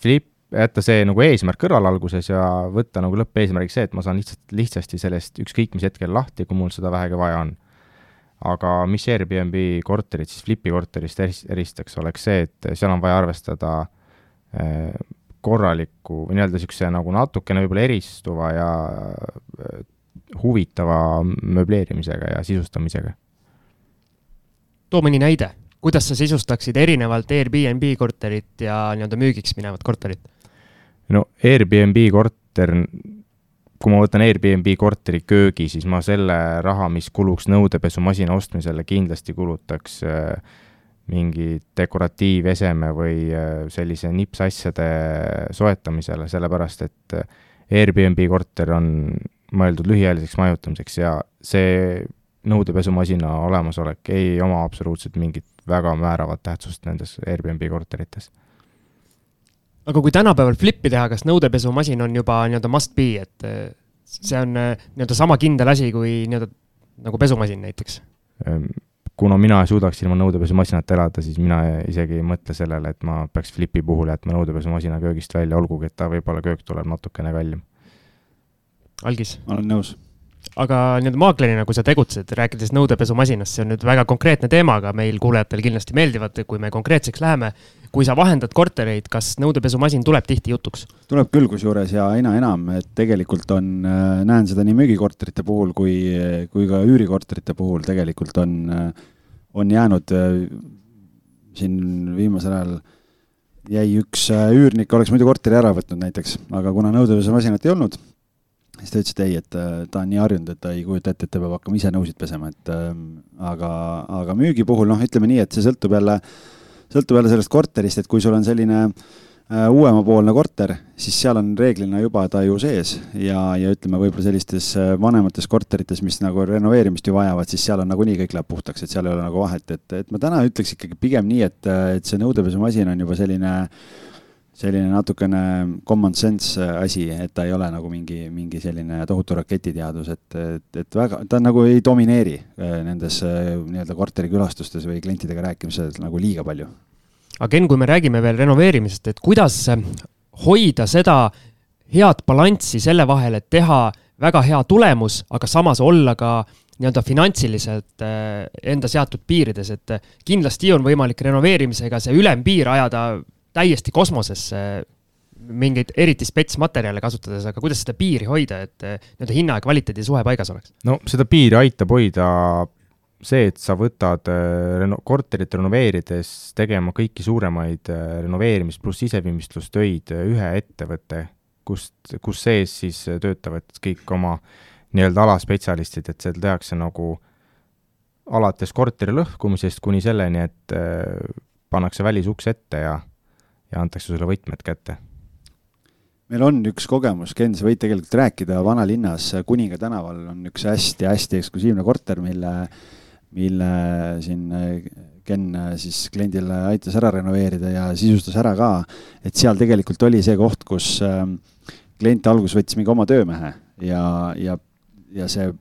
flip jätta see nagu eesmärk kõrvale alguses ja võtta nagu lõppeesmärgiks see, et ma saan lihtsalt, lihtsasti sellest ükskõik mis hetkel lahti, kui mul seda vähegi vaja on. aga mis Airbnb korterit siis Flipi korterist eristaks, oleks see, et seal on vaja arvestada eh, korraliku või nii-öelda niisuguse nagu natukene võib-olla eristuva ja eh, huvitava möbleerimisega ja sisustamisega. too mõni näide kuidas sa sisustaksid erinevalt Airbnb korterit ja nii-öelda müügiks minevat korterit? No Airbnb korter, kui ma võtan Airbnb korteri köögi, siis ma selle raha, mis kuluks nõudepesumasina ostmisele, kindlasti kulutaks äh, mingi dekoratiiveseme või äh, sellise nipsasjade soetamisele, sellepärast et äh, Airbnb korter on mõeldud lühiajaliseks majutamiseks ja see nõudepesumasina olemasolek ei oma absoluutselt mingit väga määravat tähtsust nendes Airbnb korterites aga kui tänapäeval flippi teha, kas nõudepesumasin on juba nii-öelda must be, et eh, see on eh, nii-öelda sama kindel asi kui nii-öelda nagu pesumasin näiteks? Ehm, kuna mina ei suudaks ilma nõudepesumasinata elada, siis mina isegi ei mõtle sellele, et ma peaks flipi puhul jätma nõudepesumasina köögist välja, olgugi et ta võib-olla köök tuleb natukene kallim. algis? ma olen nõus. Aga nii-öelda maaklerina, kui sa tegutsed, rääkides nõudepesumasinast, see on nüüd väga konkreetne teema, aga meil kuulajatele kindlasti meeldivad, kui me konkreetseks läheme. kui sa vahendad kortereid, kas nõudepesumasin tuleb tihti jutuks? tuleb küll, kusjuures ja aina enam, et tegelikult on, äh, näen seda nii müügikorterite puhul kui, kui ka üürikorterite puhul tegelikult on, äh, on jäänud äh, siin viimasel ajal jäi üks üürnik, oleks muidu korteri ära võtnud näiteks, aga kuna nõudepesumasinat ei olnud siis ta ütles, et ei, et äh, ta on nii harjunud, et ta ei kujuta ette, et ta peab hakkama ise nõusid pesema, et ähm, aga, aga müügi puhul noh, ütleme nii, et see sõltub jälle, sõltub jälle sellest korterist, et kui sul on selline äh, uuemapoolne korter, siis seal on reeglina juba ta ju sees ja, ja ütleme, võib-olla sellistes äh, vanemates korterites, mis nagu renoveerimist ju vajavad, siis seal on nagunii kõik läheb puhtaks, et seal ei ole nagu vahet, et, et ma täna ütleks ikkagi pigem nii, et, et see nõudepesumasin on juba selline selline natukene common sense asi, et ta ei ole nagu mingi, mingi selline tohutu raketiteadus, et, et, et väga, ta nagu ei domineeri äh, nendes äh, nii-öelda korterikülastustes või klientidega rääkimises nagu liiga palju. aga Ken, kui me räägime veel renoveerimisest, et kuidas hoida seda head balanssi selle vahel, et teha väga hea tulemus, aga samas olla ka nii-öelda finantsiliselt äh, enda seatud piirides, et kindlasti on võimalik renoveerimisega see ülempiir ajada täiesti kosmosesse mingeid eriti spetsmaterjale kasutades, aga kuidas seda piiri hoida, et nii-öelda hinna ja kvaliteedi suhe paigas oleks? no seda piiri aitab hoida see, et sa võtad äh, reno-, korterit renoveerides tegema kõiki suuremaid äh, renoveerimis pluss siseviimistlustöid ühe ettevõtte, kust, kus sees siis töötavad kõik oma nii-öelda alaspetsialistid, et seal tehakse nagu alates korteri lõhkumisest kuni selleni, et pannakse välisuks ette ja ja antakse sulle võtmed kätte. meil on üks kogemus, Ken, sa võid tegelikult rääkida, vanalinnas Kuninga tänaval on üks hästi-hästi eksklusiivne korter, mille, mille siin Ken siis kliendile aitas ära renoveerida ja sisustas ära ka. et seal tegelikult oli see koht, kus ähm, klient alguses võttis mingi oma töömehe ja, ja, ja see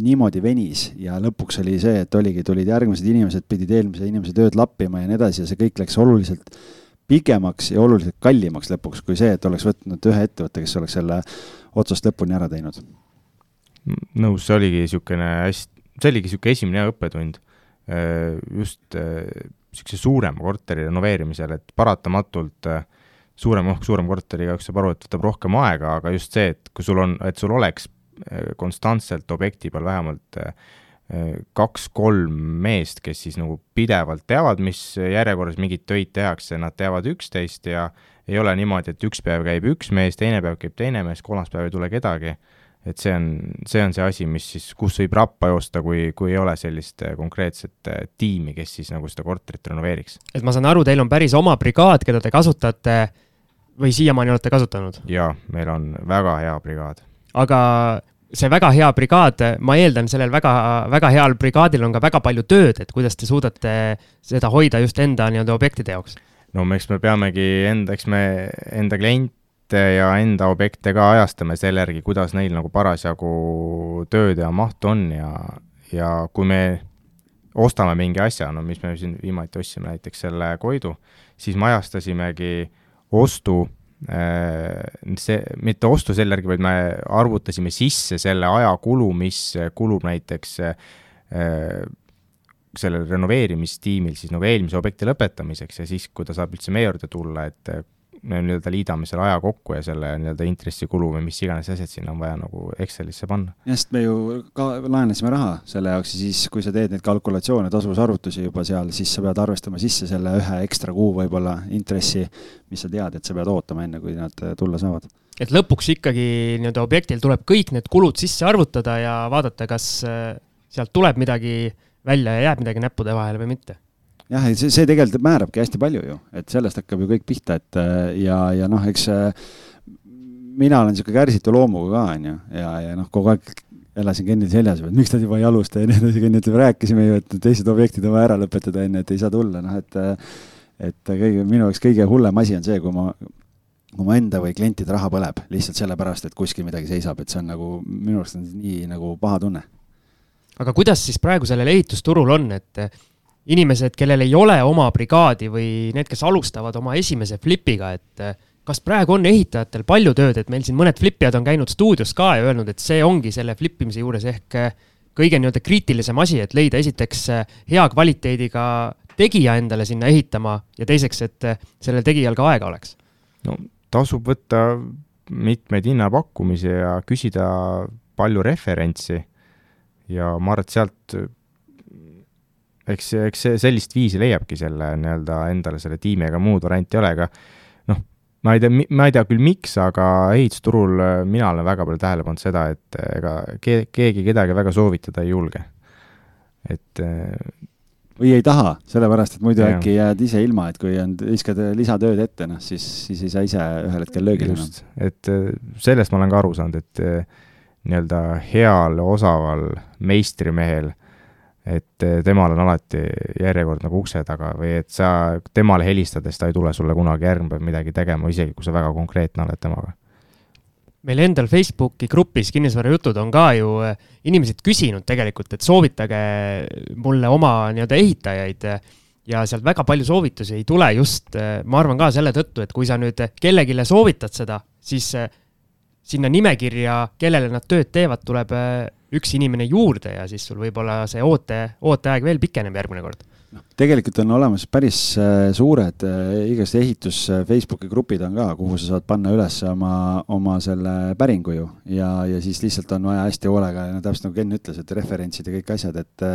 niimoodi venis ja lõpuks oli see, et oligi, tulid järgmised inimesed, pidid eelmise inimese tööd lappima ja nii edasi ja see kõik läks oluliselt pikemaks ja oluliselt kallimaks lõpuks kui see, et oleks võtnud ühe ettevõtte, kes oleks selle otsast lõpuni ära teinud. nõus, see oligi niisugune hästi, see oligi niisugune esimene hea õppetund äh, just niisuguse äh, suurema korteri renoveerimisel, et paratamatult äh, suurem, noh, suurem korter igaüks saab aru, et võtab rohkem aega, aga just see, et kui sul on, et sul oleks konstantselt objekti peal vähemalt kaks-kolm meest, kes siis nagu pidevalt teavad, mis järjekorras mingeid töid tehakse, nad teavad üksteist ja ei ole niimoodi, et üks päev käib üks mees, teine päev käib teine mees, kolmas päev ei tule kedagi. et see on, see on see asi, mis siis, kus võib rappa joosta, kui, kui ei ole sellist konkreetset tiimi, kes siis nagu seda korterit renoveeriks. et ma saan aru, teil on päris oma brigaad, keda te kasutate või siiamaani olete kasutanud? jaa, meil on väga hea brigaad. aga see väga hea brigaad, ma eeldan, sellel väga, väga heal brigaadil on ka väga palju tööd, et kuidas te suudate seda hoida just enda nii-öelda objektide jaoks? no eks me peamegi enda, eks me enda kliente ja enda objekte ka ajastame selle järgi, kuidas neil nagu parasjagu tööd ja mahtu on ja, ja kui me ostame mingi asja, no mis me siin viimati ostsime, näiteks selle Koidu, siis me ajastasimegi ostu see, mitte ostu selle järgi, vaid me arvutasime sisse selle ajakulu, mis kulub näiteks äh, sellel renoveerimistiimil siis nagu eelmise objekti lõpetamiseks ja siis, kui ta saab üldse meie juurde tulla, et me nii-öelda liidame selle aja kokku ja selle nii-öelda intressikulu või mis iganes asjad sinna on vaja nagu Excelisse panna. jah, sest me ju ka laenasime raha selle jaoks ja siis, kui sa teed neid kalkulatsioone, tasuvusarvutusi juba seal, siis sa pead arvestama sisse selle ühe ekstra kuu võib-olla intressi, mis sa tead, et sa pead ootama, enne kui nad tulla saavad. et lõpuks ikkagi nii-öelda objektil tuleb kõik need kulud sisse arvutada ja vaadata, kas äh, sealt tuleb midagi välja ja jääb midagi näppude vahele või mitte jah, et see, see tegelikult määrabki hästi palju ju, et sellest hakkab ju kõik pihta, et äh, ja, ja noh, eks äh, mina olen niisugune kärsitu loomuga ka, on ju, ja, ja noh, kogu aeg elasin Kennil seljas, et miks nad juba ei alusta ja nii edasi, Ken ütleb, rääkisime ju, et teised objektid on vaja ära lõpetada, on ju, et ei saa tulla, noh et et kõige, minu jaoks kõige hullem asi on see, kui ma kui mu enda või klientide raha põleb lihtsalt sellepärast, et kuskil midagi seisab, et see on nagu, minu arust on nii nagu paha tunne. aga kuidas siis praegu sellel ehitusturul on, et inimesed, kellel ei ole oma brigaadi või need, kes alustavad oma esimese flipiga, et kas praegu on ehitajatel palju tööd, et meil siin mõned flipijad on käinud stuudios ka ja öelnud, et see ongi selle flippimise juures ehk äh, kõige nii-öelda kriitilisem asi, et leida esiteks äh, hea kvaliteediga tegija endale sinna ehitama ja teiseks, et sellel tegijal ka aega oleks? no tasub võtta mitmeid hinnapakkumisi ja küsida palju referentsi ja ma arvan, et sealt eks, eks sellist viisi leiabki selle nii-öelda endale selle tiimi, ega muud varianti ei ole, ega noh, ma ei tea, ma ei tea küll, miks, aga ehitusturul äh, mina olen väga palju tähele pannud seda, et äh, ega ke-, keegi kedagi väga soovitada ei julge. et äh, või ei taha, sellepärast et muidu ja. äkki jääd ise ilma, et kui on, viskad lisatööd ette, noh siis, siis ei saa ise ühel hetkel löögile enam. et sellest ma olen ka aru saanud, et nii-öelda heal, osaval meistrimehel et eh, temal on alati järjekord nagu ukse taga või et sa temale helistades ta ei tule sulle kunagi järgmine päev midagi tegema, isegi kui sa väga konkreetne oled temaga. meil endal Facebooki grupis Kinnisvarajutud on ka ju eh, inimesed küsinud tegelikult, et soovitage mulle oma nii-öelda ehitajaid ja sealt väga palju soovitusi ei tule just, eh, ma arvan ka selle tõttu, et kui sa nüüd kellelegi soovitad seda, siis sinna nimekirja, kellele nad tööd teevad, tuleb üks inimene juurde ja siis sul võib-olla see oote, ooteaeg veel pikeneb järgmine kord noh, tegelikult on olemas päris äh, suured äh, igast ehitus äh, Facebooki grupid on ka, kuhu sa saad panna üles oma, oma selle päringu ju. ja, ja siis lihtsalt on vaja hästi hoolega, no täpselt nagu Ken ütles, et referentsid ja kõik asjad, et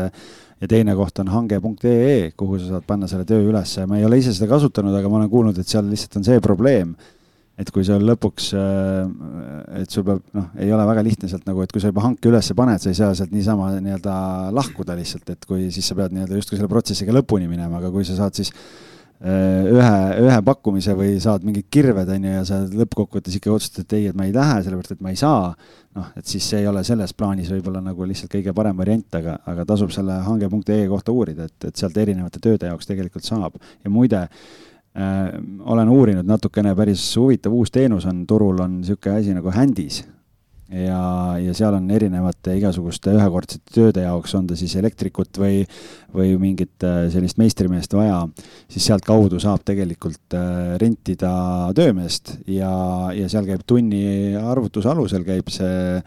ja teine koht on hange.ee, kuhu sa saad panna selle töö üles. ma ei ole ise seda kasutanud, aga ma olen kuulnud, et seal lihtsalt on see probleem et kui sul lõpuks, äh, et sul peab, noh, ei ole väga lihtne sealt nagu, et kui sa juba hanke üles paned, sa ei saa sealt niisama nii-öelda lahkuda lihtsalt, et kui siis sa pead nii-öelda justkui selle protsessiga lõpuni minema, aga kui sa saad siis äh, ühe, ühe pakkumise või saad mingid kirved, on ju, ja sa lõppkokkuvõttes ikkagi otsustad, et ei, et ma ei lähe, sellepärast et ma ei saa, noh, et siis see ei ole selles plaanis võib-olla nagu lihtsalt kõige parem variant, aga, aga tasub selle hange.ee kohta uurida, et, et sealt erinevate tööde jaoks tegelikult saab. ja muide, Äh, olen uurinud natukene, päris huvitav uus teenus on turul, on niisugune asi nagu Handis. ja, ja seal on erinevate igasuguste ühekordsete tööde jaoks, on ta siis elektrikut või, või mingit äh, sellist meistrimeest vaja, siis sealtkaudu saab tegelikult äh, rentida töömeest ja, ja seal käib tunni arvutuse alusel käib see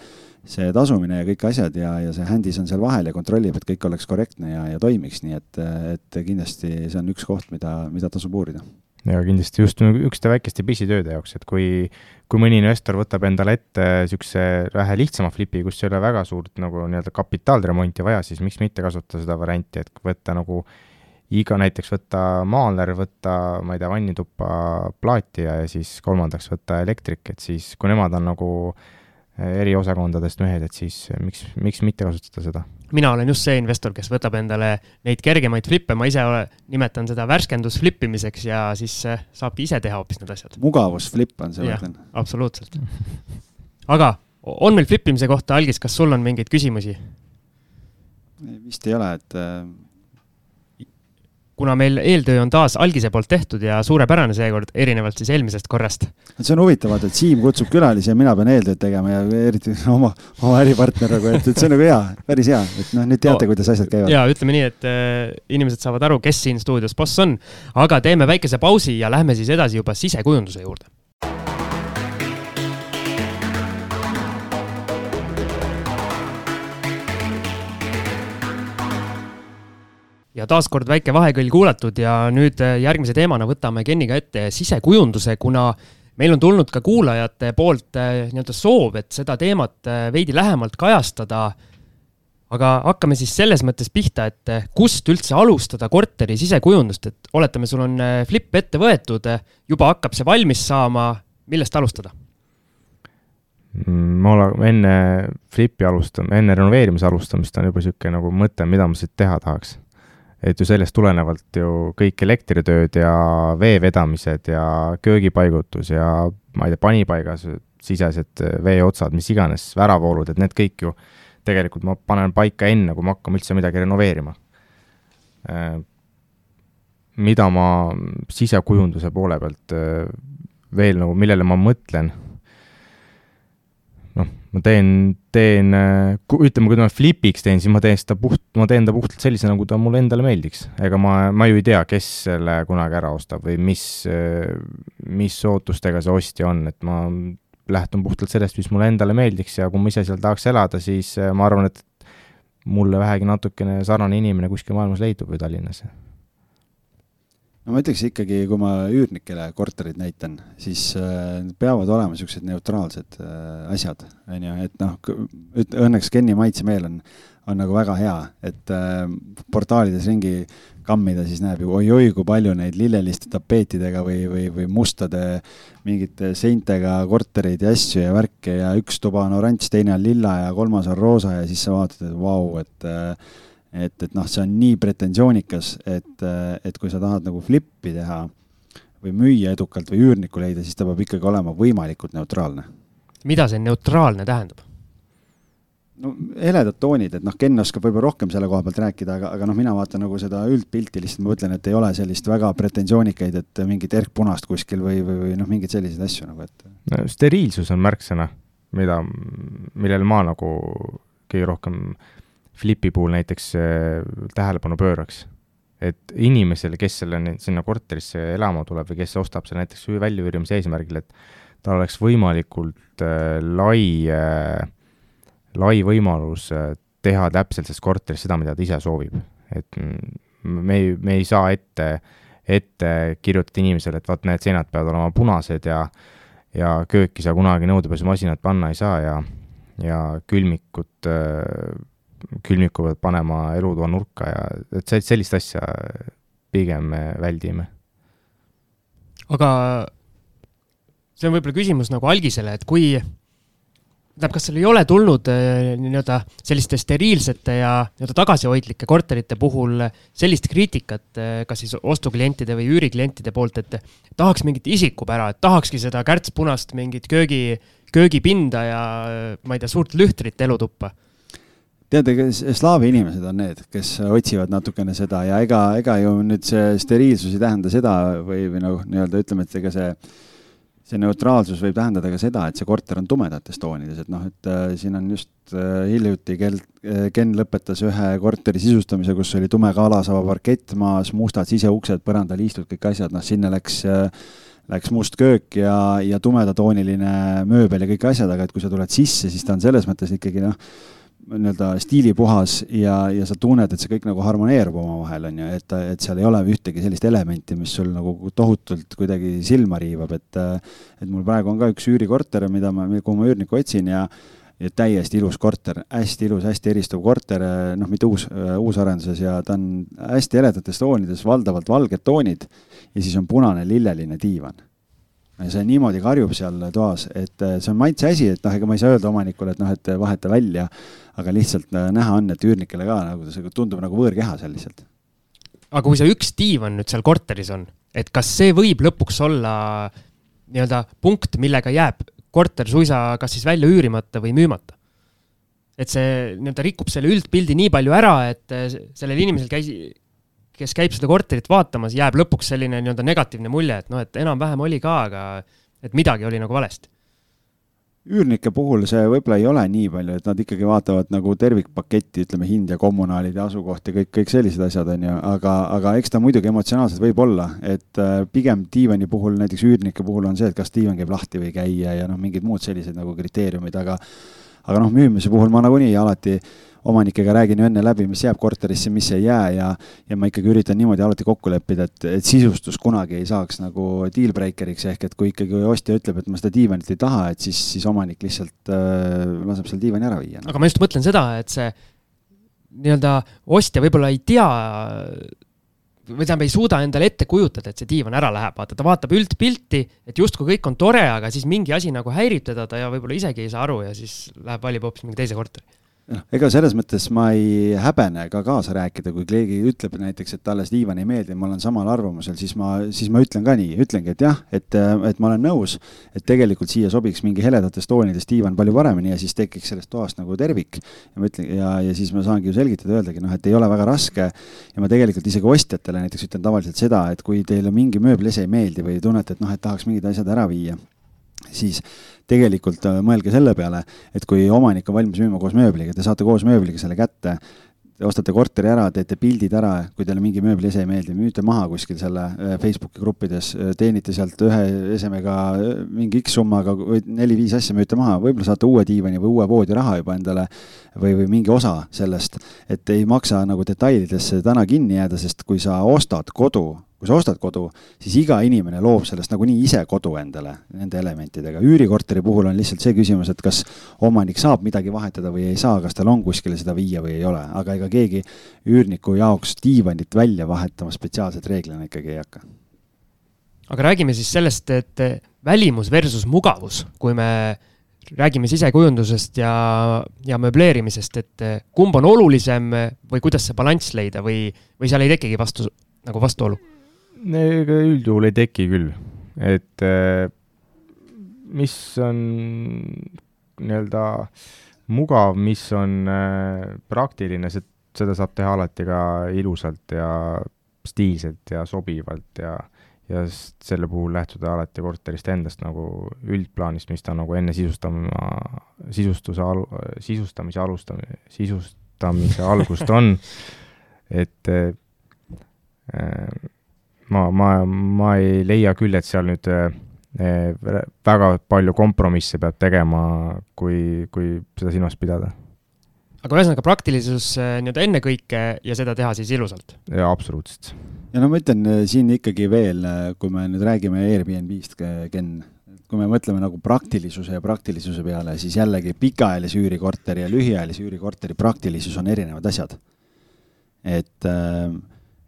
see tasumine ja kõik asjad ja, ja see Handis on seal vahel ja kontrollib, et kõik oleks korrektne ja, ja toimiks, nii et, et kindlasti see on üks koht, mida, mida tasub uurida. ja kindlasti just niisuguste väikeste pisitööde jaoks, et kui, kui mõni investor võtab endale ette niisuguse vähe lihtsama flipi, kus ei ole väga suurt nagu nii-öelda kapitaalremonti vaja, siis miks mitte kasutada seda varianti, et võtta nagu iga, näiteks võtta maaler, võtta, ma ei tea, vannituppa plaati ja, ja siis kolmandaks võtta elektrik, et siis, kui nemad on nagu äh, eri osakondadest mehed, et siis miks, miks mitte kasutada seda? mina olen just see investor, kes võtab endale neid kergemaid flippe, ma ise ole, nimetan seda värskendus flippimiseks ja siis äh, saabki ise teha hoopis need asjad. mugavusflipp on see, ma ütlen. absoluutselt. aga on meil flippimise kohta, Algis, kas sul on mingeid küsimusi? vist ei ole, et äh, kuna meil eeltöö on taas algise poolt tehtud ja suurepärane seekord, erinevalt siis eelmisest korrast. see on huvitav, vaata, et Siim kutsub külalisi ja mina pean eeltööd tegema ja eriti oma, oma äripartner nagu, et, et see on nagu hea, päris hea, et noh, nüüd teate, kuidas asjad käivad. ja ütleme nii, et äh, inimesed saavad aru, kes siin stuudios boss on, aga teeme väikese pausi ja lähme siis edasi juba sisekujunduse juurde ja taaskord väike vahekõll kuulatud ja nüüd äh, järgmise teemana võtame Kenniga ette sisekujunduse, kuna meil on tulnud ka kuulajate poolt äh, nii-öelda soov, et seda teemat äh, veidi lähemalt kajastada. aga hakkame siis selles mõttes pihta, et kust üldse alustada korteri sisekujundust, et oletame, sul on flip ette võetud, juba hakkab see valmis saama, millest alustada? Mm, ma olen enne flipi alustam-, enne renoveerimise alustamist on juba niisugune nagu mõte, mida ma siit teha tahaks et ju sellest tulenevalt ju kõik elektritööd ja vee vedamised ja köögipaigutus ja ma ei tea, panipaigas sisesed veeotsad, mis iganes, väravoolud, et need kõik ju tegelikult ma panen paika enne, kui me hakkame üldse midagi renoveerima. Mida ma sisekujunduse poole pealt veel nagu, millele ma mõtlen, noh, ma teen, teen, ütleme, kui ma flipiks teen, siis ma teen seda puht, ma teen ta puhtalt sellise, nagu ta mulle endale meeldiks. ega ma, ma ju ei tea, kes selle kunagi ära ostab või mis, mis ootustega see ostja on, et ma lähtun puhtalt sellest, mis mulle endale meeldiks ja kui ma ise seal tahaks elada, siis ma arvan, et mulle vähegi natukene sarnane inimene kuskil maailmas leidub või Tallinnas no ma ütleks ikkagi, kui ma üürnikele korterid näitan, siis äh, peavad olema niisugused neutraalsed äh, asjad, on ju, et noh, õnneks Kenni maitsemeel on, on nagu väga hea, et äh, portaalides ringi kammida, siis näeb ju oi-oi, kui palju neid lilleliste tapeetidega või, või, või mustade mingite seintega kortereid ja asju ja värke ja üks tuba on oranž, teine on lilla ja kolmas on roosa ja siis sa vaatad, et vau, et äh, et, et noh, see on nii pretensioonikas, et, et kui sa tahad nagu flippi teha või müüa edukalt või üürnikku leida, siis ta peab ikkagi olema võimalikult neutraalne. mida see neutraalne tähendab? no heledad toonid, et noh, Ken oskab võib-olla rohkem selle koha pealt rääkida, aga, aga noh, mina vaatan nagu seda üldpilti, lihtsalt ma mõtlen, et ei ole sellist väga pretensioonikaid, et mingit erkpunast kuskil või, või, või noh, mingeid selliseid asju nagu, et no, steriilsus on märksõna, mida, millele ma nagu kõige rohkem Flipi puhul näiteks äh, tähelepanu pööraks. et inimesele, kes selle, sinna korterisse elama tuleb või kes ostab selle näiteks väljaüürimise eesmärgil, et tal oleks võimalikult äh, lai äh,, lai võimalus teha täpselt selles korteris seda, mida ta ise soovib. et me ei, me ei saa ette, ette kirjutada inimesele, et vaat need seinad peavad olema punased ja ja kööki sa kunagi nõudepesumasinat panna ei saa ja, ja külmikut äh, külmiku pead panema elutoa nurka ja et sellist asja pigem me väldime. aga see on võib-olla küsimus nagu algisele, et kui, tähendab, kas sul ei ole tulnud äh, nii-öelda selliste steriilsete ja nii-öelda tagasihoidlike korterite puhul sellist kriitikat, äh, kas siis ostuklientide või üüriklientide poolt, et tahaks mingit isikupära, et tahakski seda kärtspunast mingit köögi, köögipinda ja ma ei tea, suurt lühtrit elutuppa teate, slaavi inimesed on need, kes otsivad natukene seda ja ega, ega ju nüüd see steriilsus ei tähenda seda või, või noh, nii-öelda ütleme, et ega see, see neutraalsus võib tähendada ka seda, et see korter on tumedates toonides, et noh, et äh, siin on just äh, hiljuti kel- äh,, Ken lõpetas ühe korteri sisustamise, kus oli tume kaalasaba parkett maas, mustad siseuksed, põrandaliistud, kõik asjad, noh, sinna läks äh, läks must köök ja, ja tumedatooniline mööbel ja kõik asjad, aga et kui sa tuled sisse, siis ta on selles mõttes ikkagi noh, nii-öelda stiilipuhas ja, ja sa tunned, et see kõik nagu harmoneerub omavahel, on ju, et, et seal ei ole ühtegi sellist elementi, mis sul nagu tohutult kuidagi silma riivab, et et mul praegu on ka üks üürikorter, mida ma, kuhu ma üürnikku otsin ja ja täiesti ilus korter, hästi ilus, hästi eristuv korter, noh, mitte uus, uusarenduses ja ta on hästi heledates toonides, valdavalt valged toonid ja siis on punane lilleline diivan see niimoodi karjub seal toas, et äh, see on maitse asi, et noh, ega ma ei saa öelda omanikule, et noh, et vaheta välja, aga lihtsalt äh, näha on, et üürnikele ka nagu see tundub nagu võõrkeha seal lihtsalt. aga kui see üks diivan nüüd seal korteris on, et kas see võib lõpuks olla nii-öelda punkt, millega jääb korter suisa kas siis välja üürimata või müümata? et see nii-öelda rikub selle üldpildi nii palju ära, et äh, sellel inimesel käis, kes käib seda korterit vaatamas, jääb lõpuks selline nii-öelda negatiivne mulje, et noh, et enam-vähem oli ka, aga et midagi oli nagu valesti. Üürnike puhul see võib-olla ei ole nii palju, et nad ikkagi vaatavad nagu tervikpaketti, ütleme hind ja kommunaalid ja asukoht ja kõik, kõik sellised asjad, on ju, aga, aga eks ta muidugi emotsionaalselt võib olla, et äh, pigem diivani puhul, näiteks üürnike puhul on see, et kas diivan käib lahti või ei käi ja, ja noh, mingid muud sellised nagu kriteeriumid, aga aga noh, müümise puhul ma nagunii alati äh, omanikega räägin ju enne läbi, mis jääb korterisse, mis ei jää ja, ja ma ikkagi üritan niimoodi alati kokku leppida, et, et sisustus kunagi ei saaks nagu deal breaker'iks, ehk et kui ikkagi ostja ütleb, et ma seda diivanit ei taha, et siis, siis omanik lihtsalt äh, laseb selle diivani ära viia no.. aga ma just mõtlen seda, et see nii-öelda ostja võib-olla ei tea või tähendab, ei suuda endale ette kujutada, et see diivan ära läheb, vaata, ta vaatab üldpilti, et justkui kõik on tore, aga siis mingi asi nagu häirib teda, ta võib-olla isegi ei saa aru ja siis läheb valib hoopis mingi teise korteri noh, ega selles mõttes ma ei häbene ka kaasa rääkida, kui keegi ütleb näiteks, et talle see diivan ei meeldi, ma olen samal arvamusel, siis ma, siis ma ütlen ka nii, ütlengi, et jah, et, et ma olen nõus, et tegelikult siia sobiks mingi heledates toonides diivan palju paremini ja siis tekiks sellest toast nagu tervik. ja ma ütlen ja, ja siis ma saangi ju selgitada, öeldagi noh, et ei ole väga raske. Ja ma tegelikult isegi ostjatele näiteks ütlen tavaliselt seda, et kui teile mingi mööbel ise ei meeldi või tunnete, et noh, et tahaks mingid asjad ära viia siis tegelikult äh, mõelge selle peale, et kui omanik on valmis müüma koos mööbliga, te saate koos mööbliga selle kätte, te ostate korteri ära, teete pildid ära, kui teile mingi mööbliese ei meeldi, müüte maha kuskil selle äh, Facebooki gruppides, äh, teenite sealt ühe esemega mingi X summaga või neli-viis asja müüte maha, võib-olla saate uue diivani või uue voodi raha juba endale või, või mingi osa sellest, et ei maksa nagu detailidesse täna kinni jääda, sest kui sa ostad kodu kui sa ostad kodu, siis iga inimene loob sellest nagunii ise kodu endale nende elementidega. üürikorteri puhul on lihtsalt see küsimus, et kas omanik saab midagi vahetada või ei saa, kas tal on kuskile seda viia või ei ole, aga ega keegi üürniku jaoks diivanit välja vahetama spetsiaalselt reeglina ikkagi ei hakka. aga räägime siis sellest, et välimus versus mugavus, kui me räägime sisekujundusest ja, ja möbleerimisest, et kumb on olulisem või kuidas see balanss leida või, või seal ei tekigi vastu, nagu vastuolu? Ega üldjuhul ei teki küll, et äh, mis on nii-öelda mugav, mis on äh, praktiline, see, seda saab teha alati ka ilusalt ja stiilselt ja sobivalt ja, ja selle puhul lähtuda alati korterist endast nagu üldplaanist, mis ta nagu enne sisustama, sisustuse al-, sisustamise alustamine, sisustamise algust on, et äh, ma, ma, ma ei leia küll, et seal nüüd eh, väga palju kompromisse peab tegema, kui, kui seda silmas pidada. aga ühesõnaga praktilisus eh, nii-öelda ennekõike ja seda teha siis ilusalt? jaa, absoluutselt. ja no ma ütlen eh, siin ikkagi veel, kui me nüüd räägime Airbnb-st, Ken, kui me mõtleme nagu praktilisuse ja praktilisuse peale, siis jällegi pikaajalise üürikorteri ja lühiajalise üürikorteri praktilisus on erinevad asjad. et äh,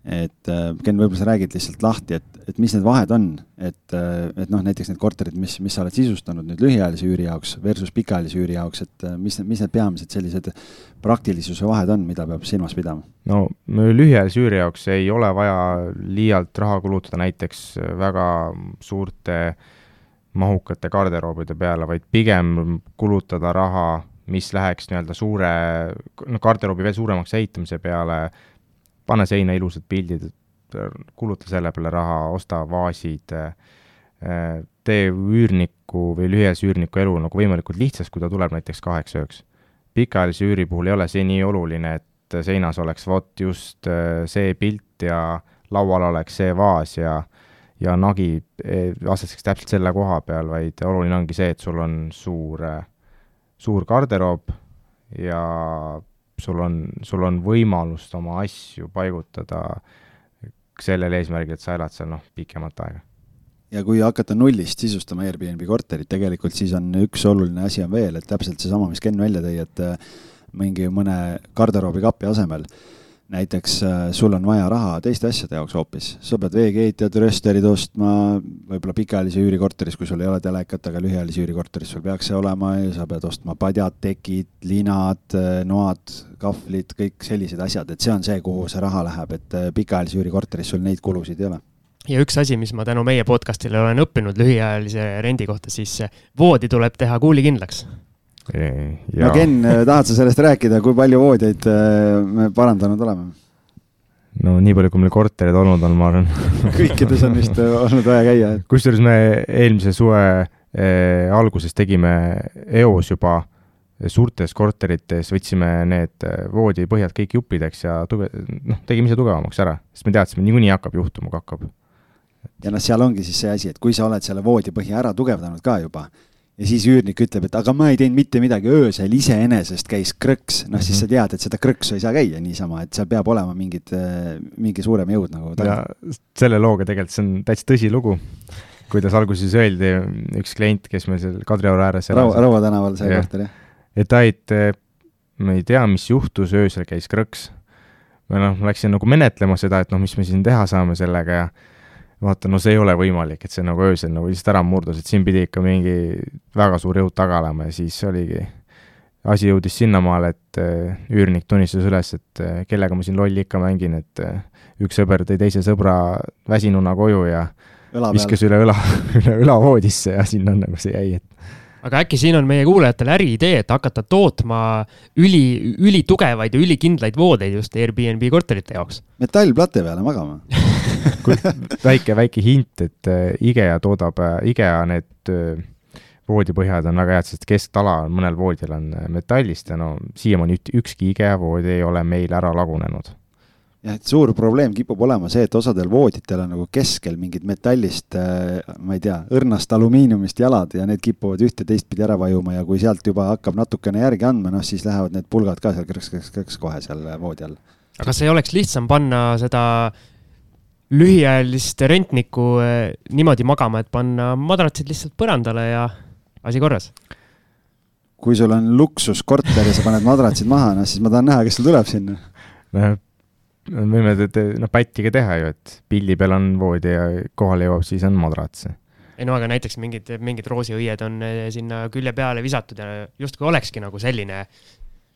et äh, Ken, võib-olla sa räägid lihtsalt lahti, et, et mis need vahed on, et, äh, et noh, näiteks need korterid, mis, mis sa oled sisustanud nüüd lühiajalise üüri jaoks versus pikaajalise üüri jaoks, et äh, mis, mis need peamised sellised praktilisuse vahed on, mida peab silmas pidama? no lühiajalise üüri jaoks ei ole vaja liialt raha kulutada näiteks väga suurte mahukate garderoobide peale, vaid pigem kulutada raha, mis läheks nii-öelda suure, no garderoobi veel suuremaks ehitamise peale pane seina ilusad pildid, kuluta selle peale raha, osta vaasid, tee üürniku või lühiajalise üürniku elu nagu võimalikult lihtsaks, kui ta tuleb näiteks kaheks ööks. pikaajalise üüri puhul ei ole see nii oluline, et seinas oleks vot just äh, see pilt ja laual oleks see vaas ja ja nagi e, asetseks täpselt selle koha peal, vaid oluline ongi see, et sul on suur, äh, suur garderoob ja sul on, sul on võimalust oma asju paigutada sellel eesmärgil, et sa elad seal noh, pikemat aega. ja kui hakata nullist sisustama Airbnb korterit, tegelikult siis on üks oluline asi on veel, et täpselt seesama, mis Ken välja tõi, et äh, mingi mõne garderoobikapi asemel äh, näiteks äh, sul on vaja raha teiste asjade jaoks hoopis, sa pead veekeetjad, röösterid ostma, võib-olla pikaajalise üürikorteris, kui sul ei ole telekat, aga lühiajalise üürikorteris sul peaks see olema ja sa pead ostma padjad, tekid, linad, äh, noad, kahvlid, kõik sellised asjad, et see on see, kuhu see raha läheb, et äh, pikaajalise üürikorteris sul neid kulusid ei ole. Ja üks asi, mis ma tänu meie podcast'ile olen õppinud lühiajalise rendi kohta, siis voodi tuleb teha kuulikindlaks Ja. no Ken, äh, tahad sa sellest rääkida, kui palju voodjaid äh, me parandanud oleme? no nii palju, kui meil korterid olnud on, ma arvan kõikides on vist äh, olnud vaja käia. kusjuures me eelmise suve eh, alguses tegime eos juba suurtes korterites, võtsime need voodipõhjad kõik juppideks ja tuge-, noh, tegime ise tugevamaks ära, sest me teadsime, niikuinii hakkab juhtuma, kui hakkab. ja noh, seal ongi siis see asi, et kui sa oled selle voodipõhja ära tugevdanud ka juba, ja siis üürnik ütleb, et aga ma ei teinud mitte midagi, öösel iseenesest käis krõks, noh siis sa mhm. tead, et seda krõksu ei saa käia niisama, et seal peab olema mingid, äh, mingi suurem jõud nagu taga. selle looga tegelikult, see on täitsa tõsilugu, kuidas alguses öeldi, üks klient, kes meil seal Kadrioru ääres Raua, Raua tänaval see korter, jah? et Ait, ma ei tea, mis juhtus, öösel käis krõks. ma noh, läksin nagu menetlema seda, et noh, mis me siin teha saame sellega ja vaata, no see ei ole võimalik, et see nagu öösel nagu lihtsalt ära murdus, et siin pidi ikka mingi väga suur jõud taga olema ja siis oligi, asi jõudis sinnamaale, et äh, üürnik tunnistas üles, et äh, kellega ma siin lolli ikka mängin, et äh, üks sõber tõi teise sõbra väsinuna koju ja viskas üle õla, üle õla voodisse ja sinna nagu see jäi, et aga äkki siin on meie kuulajatele äriidee, et hakata tootma üli, ülitugevaid ja ülikindlaid voodeid just Airbnb korterite jaoks? metallplate peale magama väike, väike hint, et äh, IKEA toodab, äh, IKEA need äh, voodipõhjad on väga head, sest kesktala mõnel voodil on metallist ja no siiamaani ükski IKEA voodi ei ole meil ära lagunenud jah, et suur probleem kipub olema see, et osadel vooditel on nagu keskel mingid metallist, äh, ma ei tea, õrnast alumiiniumist jalad ja need kipuvad ühte teistpidi ära vajuma ja kui sealt juba hakkab natukene järgi andma, noh siis lähevad need pulgad ka seal krõks-krõks-krõks kohe seal voodi all. aga kas ei oleks lihtsam panna seda lühiajalist rentnikku äh, niimoodi magama, et panna madratsid lihtsalt põrandale ja asi korras? kui sul on luksuskorter ja sa paned madratsid maha, noh siis ma tahan näha, kes sul tuleb sinna. Noh, võime noh, pätti ka teha ju, et pildi peal on voodi ja kohale jõuab, siis on madrats. ei no aga näiteks mingid, mingid roosiõied on eh, sinna külje peale visatud ja justkui olekski nagu selline.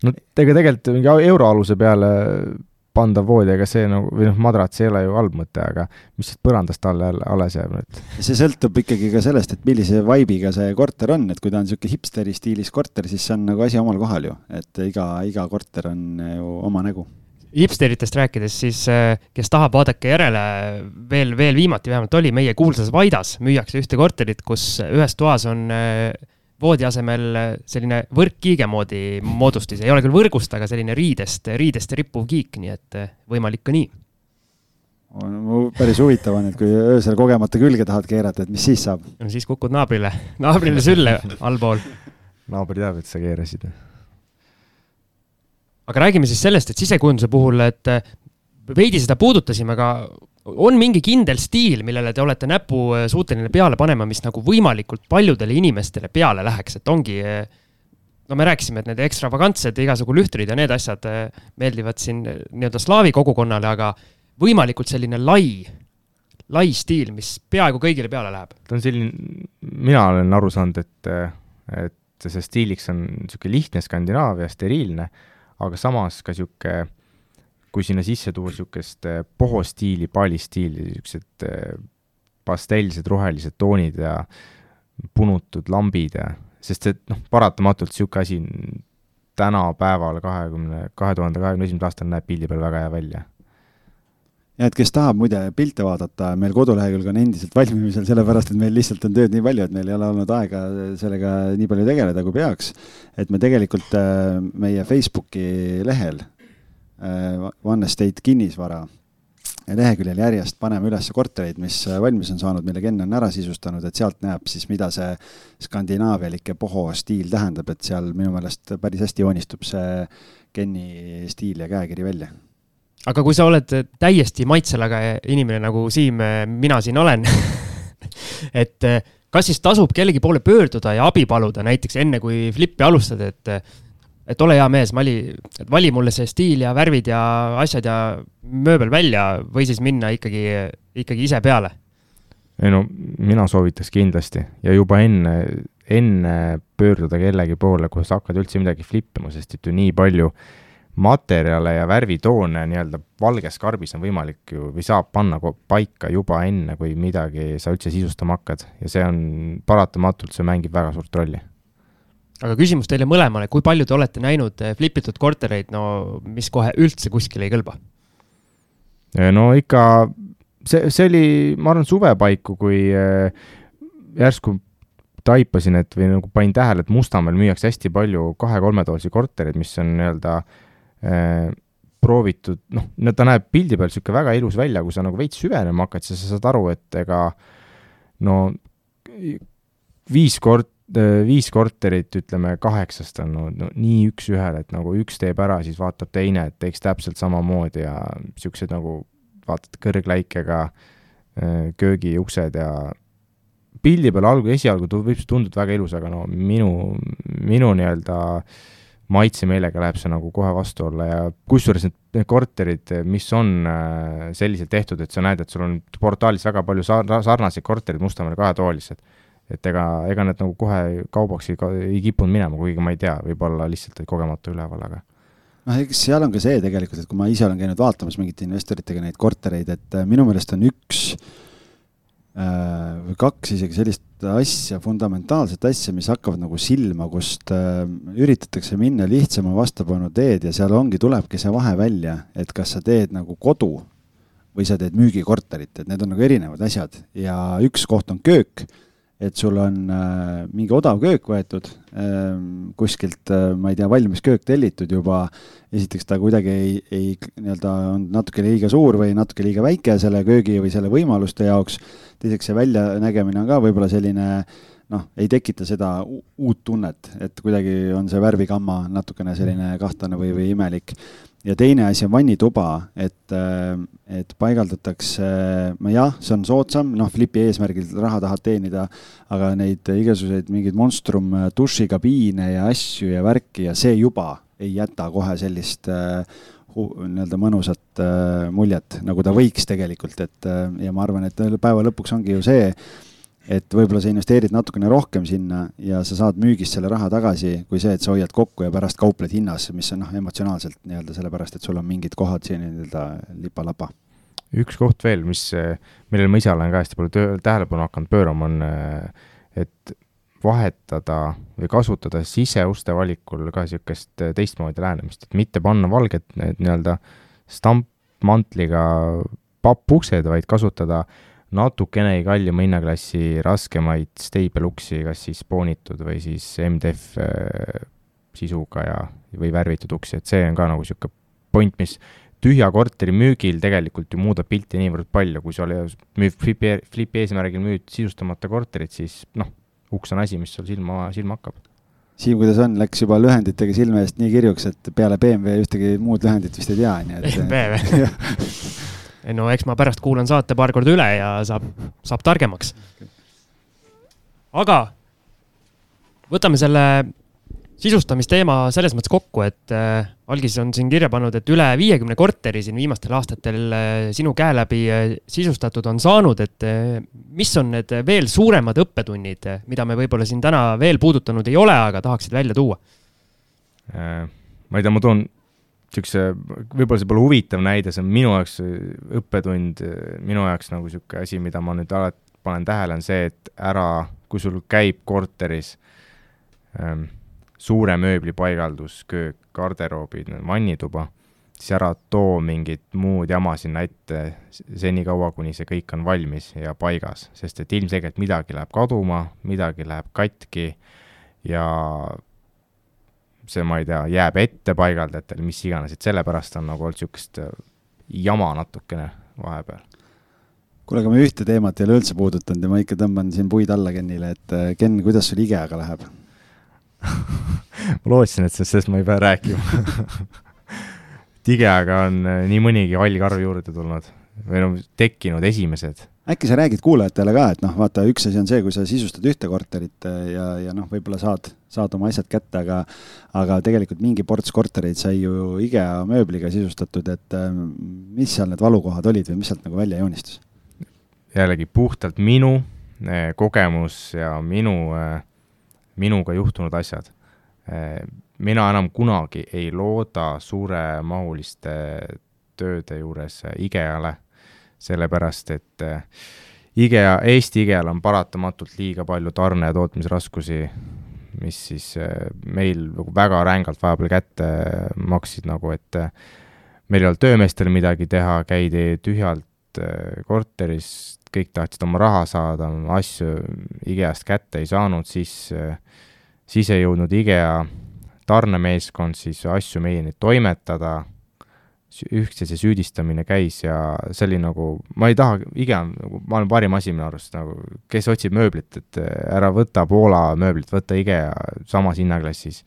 no ega tegelikult mingi euroaluse peale pandav voodi, ega see nagu, või noh, madrats ei ole ju halb mõte, aga mis siit põrandast alla alles jääb nüüd? see sõltub ikkagi ka sellest, et millise vibe'iga see korter on, et kui ta on niisugune hipsteri stiilis korter, siis see on nagu asi omal kohal ju, et iga, iga korter on ju oma nägu hipsteritest rääkides, siis äh, kes tahab, vaadake järele, veel, veel viimati vähemalt oli meie kuulsas Vaidas müüakse ühte korterit, kus ühes toas on äh, voodi asemel äh, selline võrkkiige moodi moodustis, ei ole küll võrgust, aga selline riidest, riidest rippuv kiik, nii et võimalik ka nii. päris huvitav on, et kui öösel kogemata külge tahad keerata, et mis siis saab? no siis kukud naabrile, naabrile sülle allpool. naaber teab, et sa keerasid aga räägime siis sellest, et sisekujunduse puhul, et äh, veidi seda puudutasime, aga on mingi kindel stiil, millele te olete näpu äh, suuteline peale panema, mis nagu võimalikult paljudele inimestele peale läheks, et ongi äh, no me rääkisime, et need ekstravagantsed igasugu lühtrid ja need asjad meeldivad siin nii-öelda slaavi kogukonnale, aga võimalikult selline lai, lai stiil, mis peaaegu kõigile peale läheb. ta on selline, mina olen aru saanud, et, et see stiiliks on niisugune lihtne Skandinaavia, steriilne aga samas ka niisugune, kui sinna sisse tuua niisugust eh, pohostiili, paalistiili, niisugused eh, pastellsed rohelised toonid ja punutud lambid ja, sest see noh, paratamatult niisugune asi tänapäeval, kahekümne, kahe tuhande kahekümne esimesel aastal näeb pildi peal väga hea välja ja et kes tahab muide pilte vaadata, meil kodulehekülg on endiselt valmimisel, sellepärast et meil lihtsalt on tööd nii palju, et meil ei ole olnud aega sellega nii palju tegeleda, kui peaks. et me tegelikult äh, meie Facebooki lehel äh, One Estate kinnisvara leheküljel järjest paneme üles kortereid, mis valmis on saanud, mille Ken on ära sisustanud, et sealt näeb siis, mida see skandinaavialik ja poho stiil tähendab, et seal minu meelest päris hästi joonistub see Kenni stiil ja käekiri välja aga kui sa oled täiesti maitselaga inimene, nagu Siim, mina siin olen et kas siis tasub kellegi poole pöörduda ja abi paluda näiteks enne, kui flippi alustad, et et ole hea mees, vali, vali mulle see stiil ja värvid ja asjad ja mööbel välja või siis minna ikkagi, ikkagi ise peale? ei no mina soovitaks kindlasti ja juba enne, enne pöörduda kellegi poole, kui sa hakkad üldse midagi flippima, sest et ju nii palju äh, materjale ja värvitoone nii-öelda valges karbis on võimalik ju või saab panna paika juba enne, kui midagi sa üldse sisustama hakkad ja see on paratamatult, see mängib väga suurt rolli. aga küsimus teile mõlemale, kui palju te olete näinud eh, flipitud kortereid, no mis kohe üldse kuskile ei kõlba? Eh, no ikka, see, see oli, ma arvan, suve paiku, kui eh, järsku taipasin, et või nagu panin tähele, et Mustamäel müüakse hästi palju kahe-kolmetoalisi kortereid, mis on nii-öelda Äh, proovitud, noh, no ta näeb pildi peal niisugune väga ilus välja, kui sa nagu veits süvenema hakkad, siis sa saad aru, et ega no viis äh, viis korterit, ütleme, kaheksast on no, no nii üks-ühele, et nagu üks teeb ära, siis vaatab teine, et teeks täpselt samamoodi ja niisugused nagu vaatad kõrgläikega äh, köögiuksed ja pildi peal algu, esialgu võib see tunduda väga ilus, aga no minu, minu nii-öelda äh, maitsemeelega läheb see nagu kohe vastu olla ja kusjuures need, korterid, mis on äh, selliselt tehtud, et sa näed, et sul on portaalis väga palju sar-, sarnaseid korterid Mustamäel kahetoalised, et ega, ega need nagu kohe kaubaks ei, ei kippunud minema, kuigi ma ei tea, võib-olla lihtsalt kogemata üleval, aga noh, eks seal on ka see tegelikult, et kui ma ise olen käinud vaatamas mingite investoritega neid kortereid, et äh, minu meelest on üks Äh, või kaks isegi sellist asja, fundamentaalset asja, mis hakkavad nagu silma, kust äh, üritatakse minna lihtsama vastupanu teed ja seal ongi, tulebki see vahe välja, et kas sa teed nagu kodu või sa teed müügikorterit, et need on nagu erinevad asjad. Ja üks koht on köök et sul on äh, mingi odav köök võetud äh, kuskilt äh,, ma ei tea, valmis köök tellitud juba. esiteks ta kuidagi ei, ei nii-öelda on natuke liiga suur või natuke liiga väike selle köögi või selle võimaluste jaoks. teiseks see väljanägemine on ka võib-olla selline noh, ei tekita seda uut tunnet, et kuidagi on see värvigamma natukene selline kahtlane või, või imelik ja teine asi on vannituba, et, äh, et paigaldatakse, no jah, see on soodsam, noh, flipi eesmärgil raha tahad teenida, aga neid igasuguseid mingeid monstrum dušikabiine ja asju ja värki ja see juba ei jäta kohe sellist äh, nii-öelda mõnusat äh, muljet, nagu ta võiks tegelikult, et äh, ja ma arvan, et päeva lõpuks ongi ju see, et võib-olla sa investeerid natukene rohkem sinna ja sa saad müügist selle raha tagasi, kui see, et sa hoiad kokku ja pärast kaupled hinnas, mis on noh, emotsionaalselt nii-öelda sellepärast, et sul on mingid kohad siin nii-öelda lipa-lapa. üks koht veel, mis, millele ma ise olen ka hästi palju töö, tähelepanu hakanud pöörama, on et vahetada või kasutada siseuste valikul ka niisugust teistmoodi lähenemist, et mitte panna valget nii-öelda stampmantliga pappuksed, vaid kasutada äh, natukenegi kallima hinnaklassi raskemaid Stapleluksi, kas siis poonitud või siis MDF äh, sisuga ja, või värvitud uksi, et see on ka nagu niisugune point, mis tühja korteri müügil tegelikult ju muudab pilti niivõrd palju, kui sa müüd flipi, flipi eesmärgil müüd sisustamata korterit, siis noh, uks on asi, mis sul silma, silma hakkab. Siim, kuidas on, läks juba lühenditega silme eest nii kirjuks, et peale BMW ühtegi muud lühendit vist ei tea, nii et BMW no eks ma pärast kuulan saate paar korda üle ja saab, saab targemaks. aga võtame selle sisustamisteema selles mõttes kokku, et äh, algis on siin kirja pannud, et üle viiekümne korteri siin viimastel aastatel äh, sinu käe läbi äh, sisustatud on saanud, et äh, mis on need veel suuremad õppetunnid, mida me võib-olla siin täna veel puudutanud ei ole, aga tahaksid välja tuua äh,? ma ei tea, ma toon niisuguse, võib-olla see pole huvitav näide, see on minu jaoks õppetund, minu jaoks nagu niisugune asi, mida ma nüüd alati panen tähele, on see, et ära, kui sul käib korteris ähm, suure mööbli paigaldus, köök, garderoobid, vannituba, siis ära too mingit muud jama sinna ette senikaua, kuni see kõik on valmis ja paigas, sest et ilmselgelt midagi läheb kaduma, midagi läheb katki ja see, ma ei tea, jääb ette paigaldajatel, mis iganes, et sellepärast on nagu olnud niisugust äh, jama natukene vahepeal. kuule, aga me ühte teemat ei ole üldse puudutanud ja ma ikka tõmban siin puid alla Kenile, et äh, Ken, kuidas sul IKEA-ga läheb? Ma lootsin, et sellest ma ei pea rääkima. IKEA-ga on äh, nii mõnigi hall karv juurde tulnud või noh, tekkinud esimesed äkki sa räägid kuulajatele ka, et noh, vaata, üks asi on see, kui sa sisustad ühte korterit äh, ja, ja noh, võib-olla saad, saad oma asjad kätte, aga aga tegelikult mingi ports kortereid sai ju IKEA mööbliga sisustatud, et äh, mis seal need valukohad olid või mis sealt nagu välja joonistus? jällegi puhtalt minu eh, kogemus ja minu minuga juhtunud asjad mina enam kunagi ei looda suuremahuliste tööde juures IKEA-le sellepärast et äh, IKEA, Eesti IKEA-l on paratamatult liiga palju tarne- ja tootmisraskusi, mis siis äh, meil nagu väga rängalt vahepeal kätte maksid, nagu et äh, meil ei olnud töömeestel midagi teha, käidi tühjalt korteris, kõik tahtsid oma raha saada, asju IKEA-st kätte ei saanud, siis, siis ei jõudnud IKEA tarnemeeskond siis asju meieni toimetada üksteise süüdistamine käis ja see oli nagu, ma ei taha, IKEA on nagu maailma parim asi minu arust, nagu kes otsib mööblit, et ära võta Poola mööblit, võta IKEA samas hinnaklassis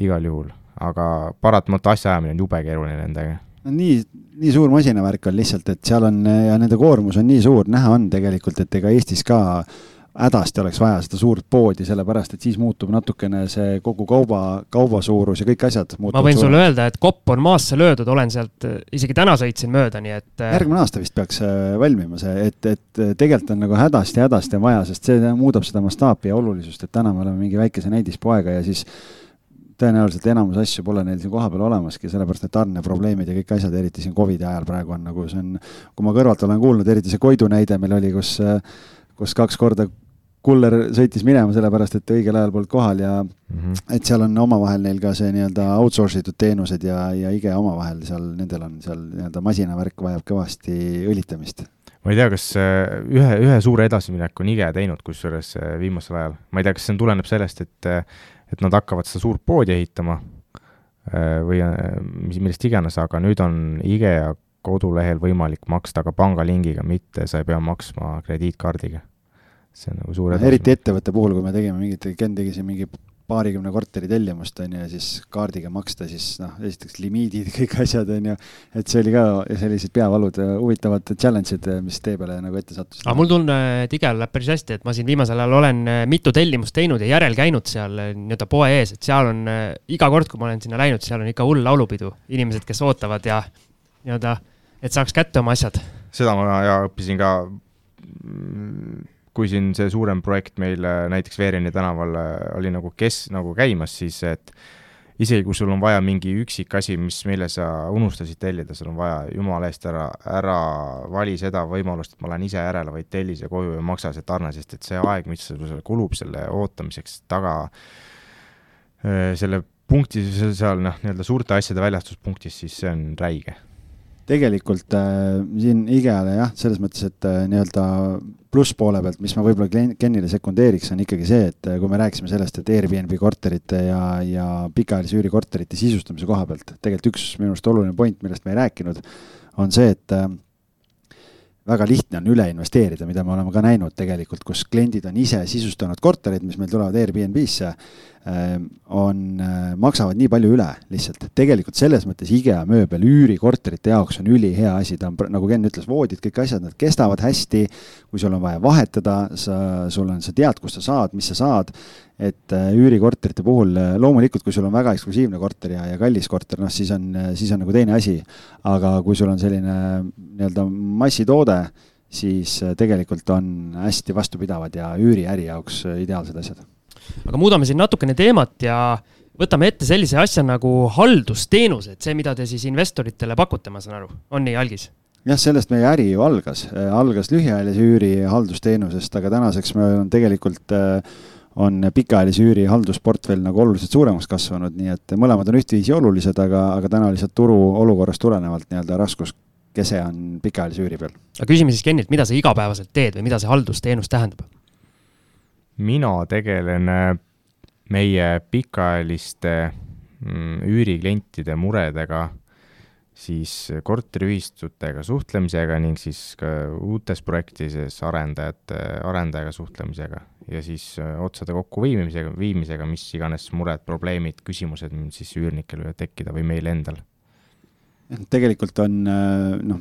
igal juhul, aga paratamatult asjaajamine on jube keeruline nendega. No nii, nii suur masinavärk on lihtsalt, et seal on ja nende koormus on nii suur, näha on tegelikult, et ega Eestis ka äh, hädasti oleks vaja seda suurt poodi, sellepärast et siis muutub natukene see kogu kauba, kauba suurus ja kõik asjad ma võin sulle öelda, et kopp on maasse löödud, olen sealt, isegi täna sõitsin mööda, nii et. Äh, järgmine aasta vist peaks äh, valmima see, et, et tegelikult on nagu hädasti, hädasti on vaja, sest see muudab seda mastaapi ja olulisust, et täna me oleme mingi väikese näidispoega ja siis tõenäoliselt enamus asju pole neil siin kohapeal olemaski, sellepärast need tarneprobleemid ja kõik asjad, eriti siin Covidi ajal praegu on nagu see on, kui ma kõrvalt olen kuulnud, eriti see Koidu näide meil oli, kus kus kaks korda kuller sõitis minema, sellepärast et õigel ajal polnud kohal ja mm -hmm. et seal on omavahel neil ka see nii-öelda outsource itud teenused ja, ja IKEA omavahel seal, nendel on seal nii-öelda masinavärk vajab kõvasti õlitamist. ma ei tea, kas äh, ühe, ühe suure edasimineku on IGE teinud, kusjuures äh, viimasel ajal, ma ei tea, kas see tuleneb sellest, et, et nad hakkavad seda suurt poodi ehitama või mis, millest iganes, aga nüüd on IGEA kodulehel võimalik maksta ka pangalingiga, mitte sa ei pea maksma krediitkaardiga. See on nagu suur edasiminek. eriti ettevõtte puhul, kui me tegime mingit, Ken tegi siin mingi paarikümne korteri tellimust, on ju, ja siis kaardiga maksta, siis noh, esiteks limiidid, kõik asjad, on ju, et see oli ka sellised peavalud, huvitavad challenge'id, mis tee peale nagu ette sattusid. aga mul tunne, et Igel läheb päris hästi, et ma siin viimasel ajal olen äh, mitu tellimust teinud ja järel käinud seal äh, nii-öelda poe ees, et seal on äh, iga kord, kui ma olen sinna läinud, seal on ikka hull laulupidu, inimesed, kes ootavad ja nii-öelda, et saaks kätte oma asjad. seda ma ja õppisin ka kui siin see suurem projekt meil näiteks Veereni tänaval oli nagu kes nagu käimas, siis et isegi kui sul on vaja mingi üksik asi, mis, mille sa unustasid tellida, sul on vaja jumala eest ära, ära vali seda võimalust, et ma lähen ise järele, vaid telli see koju ja maksa see tarne, sest et see aeg, mis sul kulub selle ootamiseks taga, selle punkti, seal noh, nii-öelda suurte asjade väljastuspunktis, siis see on räige tegelikult äh, siin IGE-le jah, selles mõttes, et äh, nii-öelda plusspoole pealt, mis ma võib-olla Kenile sekundeeriks, on ikkagi see, et äh, kui me rääkisime sellest, et Airbnb korterite ja, ja pikaajalise üürikorterite sisustamise koha pealt, tegelikult üks minu arust oluline point, millest me ei rääkinud, on see, et äh, väga lihtne on üle investeerida, mida me oleme ka näinud tegelikult, kus kliendid on ise sisustanud korterid, mis meil tulevad Airbnb-sse, on, äh, maksavad nii palju üle lihtsalt. tegelikult selles mõttes IKEA mööbel üürikorterite jaoks on ülihea asi, ta on, nagu Ken ütles, voodid, kõik asjad, nad kestavad hästi, kui sul on vaja vahetada, sa, sul on, sa tead, kust sa saad, mis sa saad, et äh, üürikorterite puhul äh, loomulikult, kui sul on väga eksklusiivne korter ja, ja kallis korter, noh siis on, siis on nagu teine asi. aga kui sul on selline nii-öelda massitoode, siis tegelikult on hästi vastupidavad ja üüriäri jaoks ideaalsed asjad. Aga muudame siin natukene teemat ja võtame ette sellise asja nagu haldusteenused, see, mida te siis investoritele pakute, ma saan aru, on nii, Algis? jah, sellest meie äri ju algas, algas lühiajalise üüri haldusteenusest, aga tänaseks me oleme tegelikult äh, on pikaajalise üüri haldusportfell nagu oluliselt suuremaks kasvanud, nii et mõlemad on ühtviisi olulised, aga, aga täna lihtsalt turu olukorrast tulenevalt nii-öelda raskuskese on pikaajalise üüri peal. aga küsime siis Kenilt, mida sa igapäevaselt teed või mida see haldusteenus tähendab? Mina tegelen äh, meie pikaajaliste mm, üüriklientide muredega, siis korteriühistutega suhtlemisega ning siis ka uutes projektides arendajate, arendajaga suhtlemisega ja siis äh, otsade kokkuviimisega, viimisega, mis iganes mured, probleemid, küsimused siis üürnikel võivad tekkida või meil endal. Tegelikult on äh, noh,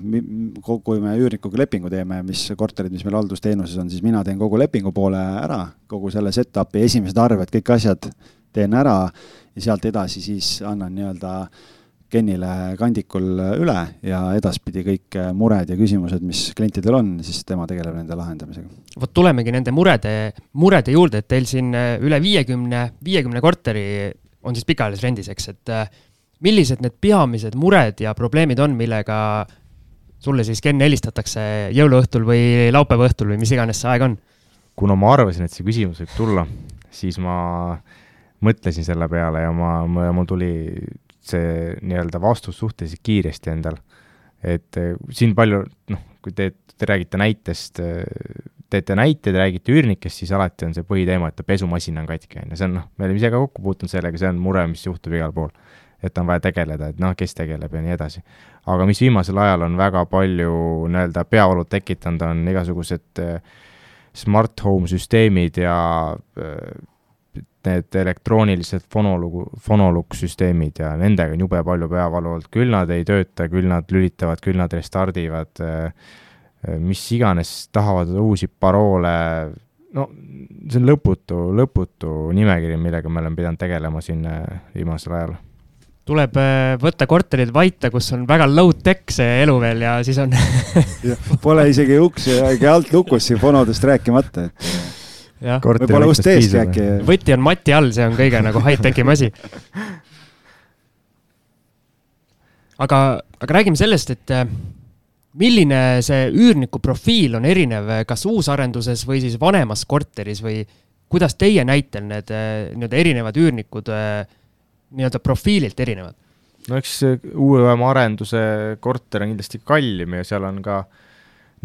kui me üürnikuga lepingu teeme, mis korterid, mis meil haldusteenuses on, siis mina teen kogu lepingu poole ära, kogu selle setup'i, esimesed arved, kõik asjad teen ära ja sealt edasi siis annan nii-öelda äh, Kenile kandikul üle ja edaspidi kõik mured ja küsimused, mis klientidel on, siis tema tegeleb nende lahendamisega. vot tulemegi nende murede, murede juurde, et teil siin äh, üle viiekümne, viiekümne korteri on siis pikaajalises rendis, eks, et äh, millised need peamised mured ja probleemid on, millega sulle siis, Ken, helistatakse jõuluõhtul või laupäeva õhtul või mis iganes see aeg on? kuna ma arvasin, et see küsimus võib tulla, siis ma mõtlesin selle peale ja ma, mul tuli see nii-öelda vastus suhteliselt kiiresti endal. et eh, siin palju, noh, kui te, te räägite näitest, eh, teete näiteid, räägite üürnikest, siis alati on see põhiteema, et pesumasin on katki, on ju, see on noh, me oleme ise ka kokku puutunud sellega, see on mure, mis juhtub igal pool. Et on vaja tegeleda, et noh, kes tegeleb ja nii edasi. aga mis viimasel ajal on väga palju nii-öelda peavalu tekitanud, on igasugused eh, smart home süsteemid ja need elektroonilised fonolugu, fonolukksüsteemid ja nendega on jube palju peavalu olnud, küll nad ei tööta, küll nad lülitavad, küll nad restardivad, äh, mis iganes, tahavad uusi paroole, no see on lõputu, lõputu nimekiri, millega me oleme pidanud tegelema siin viimasel ajal tuleb äh, võtta korterid vaita, kus on väga low-tech see elu veel ja siis on Pole isegi uksi ega alt lukus siin fonodest rääkimata, et võib-olla ust eest äkki. võti on mati all, see on kõige nagu high-tech'im asi. aga, aga räägime sellest, et äh, milline see üürniku profiil on erinev, kas uusarenduses või siis vanemas korteris või kuidas teie näitel need äh, nii-öelda erinevad üürnikud äh, nii-öelda profiililt erinevad? no eks uuema arenduse korter on kindlasti kallim ja seal on ka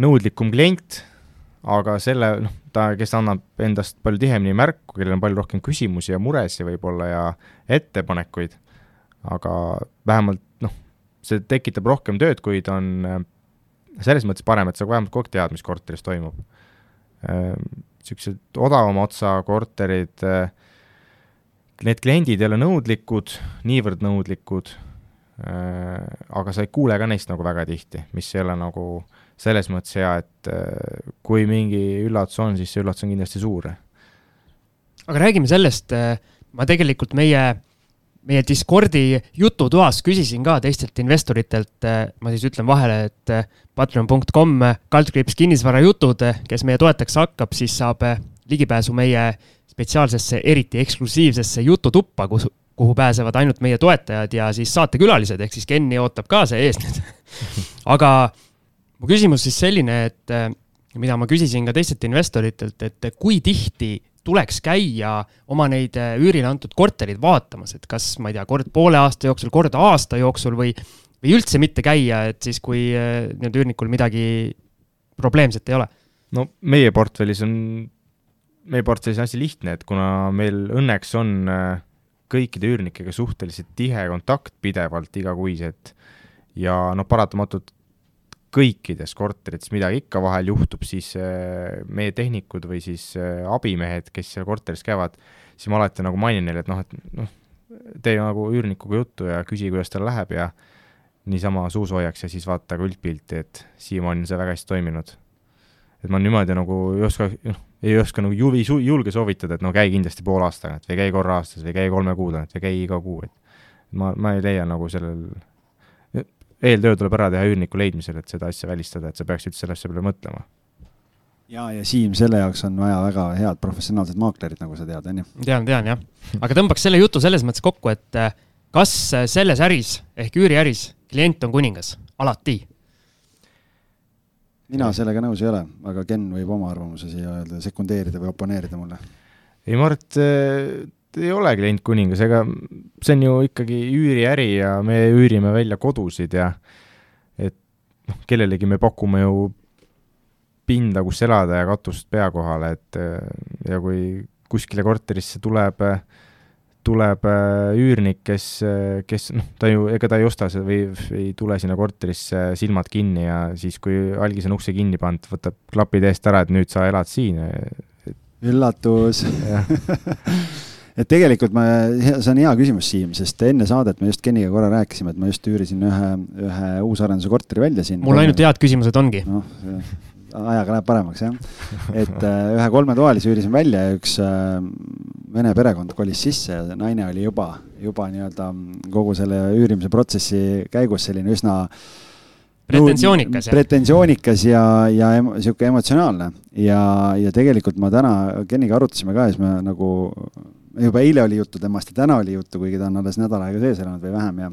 nõudlikum klient, aga selle, noh, ta, kes annab endast palju tihemini märku, kellel on palju rohkem küsimusi ja muresid võib-olla ja ettepanekuid, aga vähemalt noh, see tekitab rohkem tööd, kuid on äh, selles mõttes parem, et sa vähemalt kogu aeg tead, mis korteris toimub. Niisugused odavama otsa korterid, äh, need kliendid ei ole nõudlikud, niivõrd nõudlikud, äh, aga sa ei kuule ka neist nagu väga tihti, mis ei ole nagu selles mõttes hea, et äh, kui mingi üllatus on, siis see üllatus on kindlasti suur. aga räägime sellest, ma tegelikult meie, meie Discordi jututoas küsisin ka teistelt investoritelt, ma siis ütlen vahele, et patreon.com kaldkriips kinnisvarajutud, kes meie toetajaks hakkab, siis saab ligipääsu meie spetsiaalsesse, eriti eksklusiivsesse jututuppa, kus, kuhu pääsevad ainult meie toetajad ja siis saatekülalised, ehk siis Kenni ootab ka see ees nüüd aga mu küsimus siis selline, et mida ma küsisin ka teistelt investoritelt, et kui tihti tuleks käia oma neid üürile antud korterid vaatamas, et kas, ma ei tea, kord poole aasta jooksul, kord aasta jooksul või, või üldse mitte käia, et siis, kui nii-öelda üürnikul midagi probleemset ei ole? no meie portfellis on meie portfellis on hästi lihtne, et kuna meil õnneks on äh, kõikide üürnikega suhteliselt tihe kontakt pidevalt igakuiselt ja noh, paratamatult kõikides korterites midagi ikka vahel juhtub, siis äh, meie tehnikud või siis äh, abimehed, kes seal korteris käivad, siis ma alati nagu mainin neile, et noh, et noh, tee nagu üürnikuga juttu ja küsi, kuidas tal läheb ja niisama suusoojaks ja siis vaata ka üldpilti, et siiamaani on see väga hästi toiminud. et ma niimoodi nagu ei oska, noh, ei oska nagu juvi, julge soovitada, et no käi kindlasti poole aasta tagant või käi korra aastas või käi kolme kuu tagant või käi iga kuu, et ma, ma ei leia nagu sellel, eeltöö tuleb ära teha üürniku leidmisel, et seda asja välistada, et sa peaks üldse selle asja peale mõtlema. ja, ja Siim, selle jaoks on vaja väga head professionaalsed maaklerid, nagu sa tead, on ju? tean, tean jah. aga tõmbaks selle jutu selles mõttes kokku, et eh, kas selles äris ehk üüriäris klient on kuningas alati mina sellega nõus ei ole, aga Ken võib oma arvamuse siia öelda, sekundeerida või oponeerida mulle. ei, Mart ei ole klient kuningas, ega see on ju ikkagi üüriäri ja me üürime välja kodusid ja et noh, kellelegi me pakume ju pinda, kus elada ja katust pea kohale, et ja kui kuskile korterisse tuleb äh, tuleb äh, üürnik, kes, äh, kes noh, ta ju, ega ta ei osta seda või ei tule sinna korterisse silmad kinni ja siis, kui algis on ukse kinni pandud, võtab klapid eest ära, et nüüd sa elad siin. üllatus et tegelikult ma, see on hea küsimus, Siim, sest enne saadet me just Keniga korra rääkisime, et ma just üürisin ühe, ühe uusarenduse korteri välja siin. mul ainult head küsimused ongi. noh, ajaga läheb paremaks, jah. et äh, ühe kolmetoalise üürisin välja ja üks äh, vene perekond kolis sisse ja naine oli juba, juba nii-öelda kogu selle üürimise protsessi käigus selline üsna pretensioonikas, jah? pretensioonikas ja, ja niisugune emotsionaalne ja, ja tegelikult ma täna Keniga arutasime ka ja siis me nagu, juba eile oli juttu temast ja täna oli juttu, kuigi ta on alles nädal aega sees elanud või vähem ja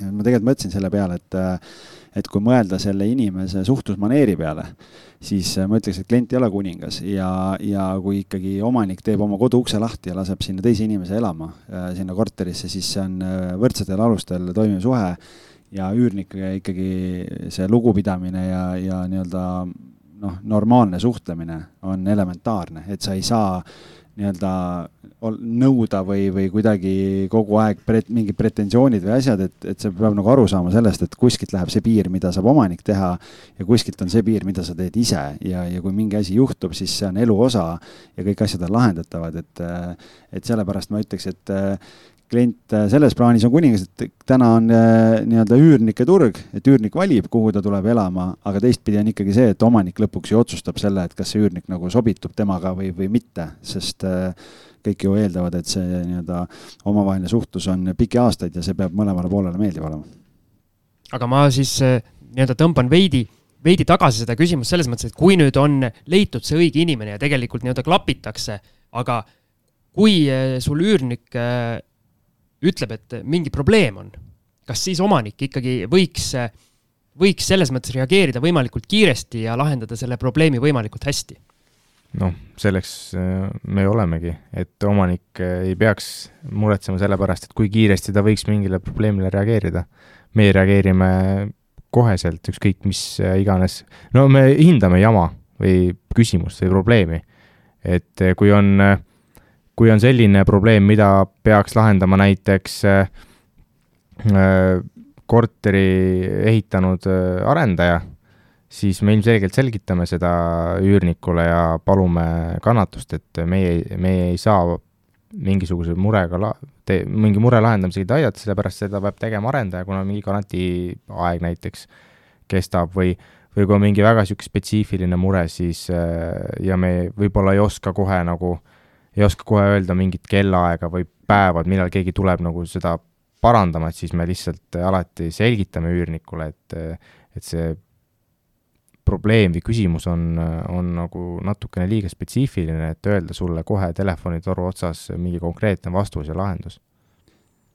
ja ma tegelikult mõtlesin selle peale, et et kui mõelda selle inimese suhtlusmaneeri peale, siis äh, ma ütleks, et klient ei ole kuningas ja, ja kui ikkagi omanik teeb oma kodu ukse lahti ja laseb sinna teise inimese elama äh, sinna korterisse, siis see on äh, võrdsetel alustel toimiv suhe ja üürnikuga ikkagi see lugupidamine ja, ja nii-öelda noh, normaalne suhtlemine on elementaarne, et sa ei saa nii-öelda nõuda või, või kuidagi kogu aeg pret, mingid pretensioonid või asjad, et, et sa peab nagu aru saama sellest, et kuskilt läheb see piir, mida saab omanik teha ja kuskilt on see piir, mida sa teed ise. Ja, ja kui mingi asi juhtub, siis see on elu osa ja kõik asjad on lahendatavad, et et sellepärast ma ütleks, et klient äh, selles plaanis on kuningas, et täna on äh, nii-öelda üürnike turg, et üürnik valib, kuhu ta tuleb elama, aga teistpidi on ikkagi see, et omanik lõpuks ju otsustab selle, et kas see üürnik nagu sobitub temaga või, või mitte, sest äh, kõik ju eeldavad, et see nii-öelda omavaheline suhtlus on pikki aastaid ja see peab mõlemale poolele meeldiv olema. aga ma siis nii-öelda tõmban veidi veidi tagasi seda küsimust selles mõttes, et kui nüüd on leitud see õige inimene ja tegelikult nii-öelda klapitakse, aga kui sul üürnik ütleb, et mingi probleem on, kas siis omanik ikkagi võiks, võiks selles mõttes reageerida võimalikult kiiresti ja lahendada selle probleemi võimalikult hästi? noh, selleks äh, me olemegi, et omanik äh, ei peaks muretsema selle pärast, et kui kiiresti ta võiks mingile probleemile reageerida. meie reageerime koheselt, ükskõik mis iganes, no me hindame jama või küsimust või probleemi. et kui on, kui on selline probleem, mida peaks lahendama näiteks korteri ehitanud arendaja siis me ilmselgelt selgitame seda üürnikule ja palume kannatust, et meie, meie ei saa mingisuguse murega la-, te-, mingi mure lahendamisega aidata, sellepärast seda peab tegema arendaja, kuna mingi garantiiaeg näiteks kestab või, või kui on mingi väga niisugune spetsiifiline mure, siis ja me võib-olla ei oska kohe nagu, ei oska kohe öelda mingit kellaaega või päevad, millal keegi tuleb nagu seda parandama, et siis me lihtsalt alati selgitame üürnikule, et, et see probleem või küsimus on, on nagu natukene liiga spetsiifiline, et öelda sulle kohe telefonitoru otsas mingi konkreetne vastus ja lahendus.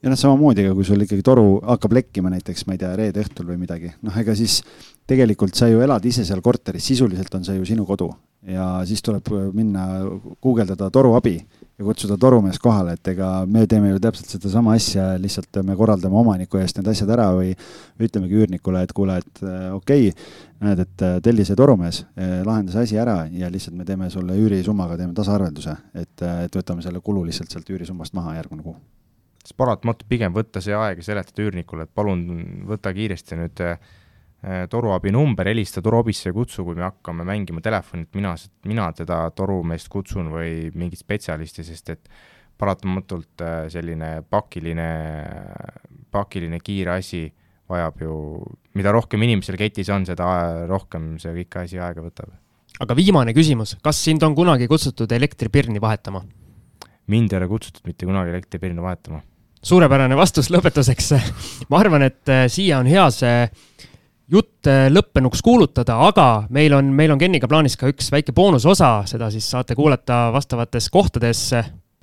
ja noh, samamoodi ka, kui sul ikkagi toru hakkab lekkima näiteks, ma ei tea, reede õhtul või midagi, noh, ega siis tegelikult sa ju elad ise seal korteris, sisuliselt on see ju sinu kodu ja siis tuleb minna guugeldada toruabi ja kutsuda torumees kohale, et ega me teeme ju täpselt sedasama asja, lihtsalt me korraldame omaniku eest need asjad ära või ütlemegi üürnikule, et kuule, et äh, okei okay,, näed, et äh, telli see torumees, äh, lahenda see asi ära ja lihtsalt me teeme sulle üürisummaga, teeme tasaarvelduse, et, et võtame selle kulu lihtsalt sealt üürisummast maha järgmine kuu. siis paratamatult pigem võtta see aeg ja seletada üürnikule, et palun võta kiiresti nüüd Äh, toruabi number, helista toruabisse ja kutsu, kui me hakkame mängima telefonit, mina, mina teda torumeest kutsun või mingit spetsialisti, sest et paratamatult äh, selline pakiline, pakiline kiire asi vajab ju, mida rohkem inimesel ketis on, seda rohkem see kõik asi aega võtab. aga viimane küsimus, kas sind on kunagi kutsutud elektripirni vahetama? mind ei ole kutsutud mitte kunagi elektripirni vahetama. suurepärane vastus lõpetuseks ma arvan, et äh, siia on hea see jutt lõppenuks kuulutada, aga meil on, meil on Kenniga plaanis ka üks väike boonusosa, seda siis saate kuulata vastavates kohtades.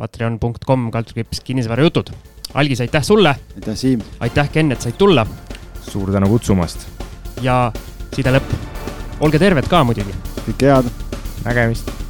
Patreon.com kaldkriips kinnisvarajutud. Algis, aitäh sulle. aitäh, Siim. aitäh, Ken, et said tulla. suur tänu kutsumast. ja side lõpp. olge terved ka muidugi. kõike head. nägemist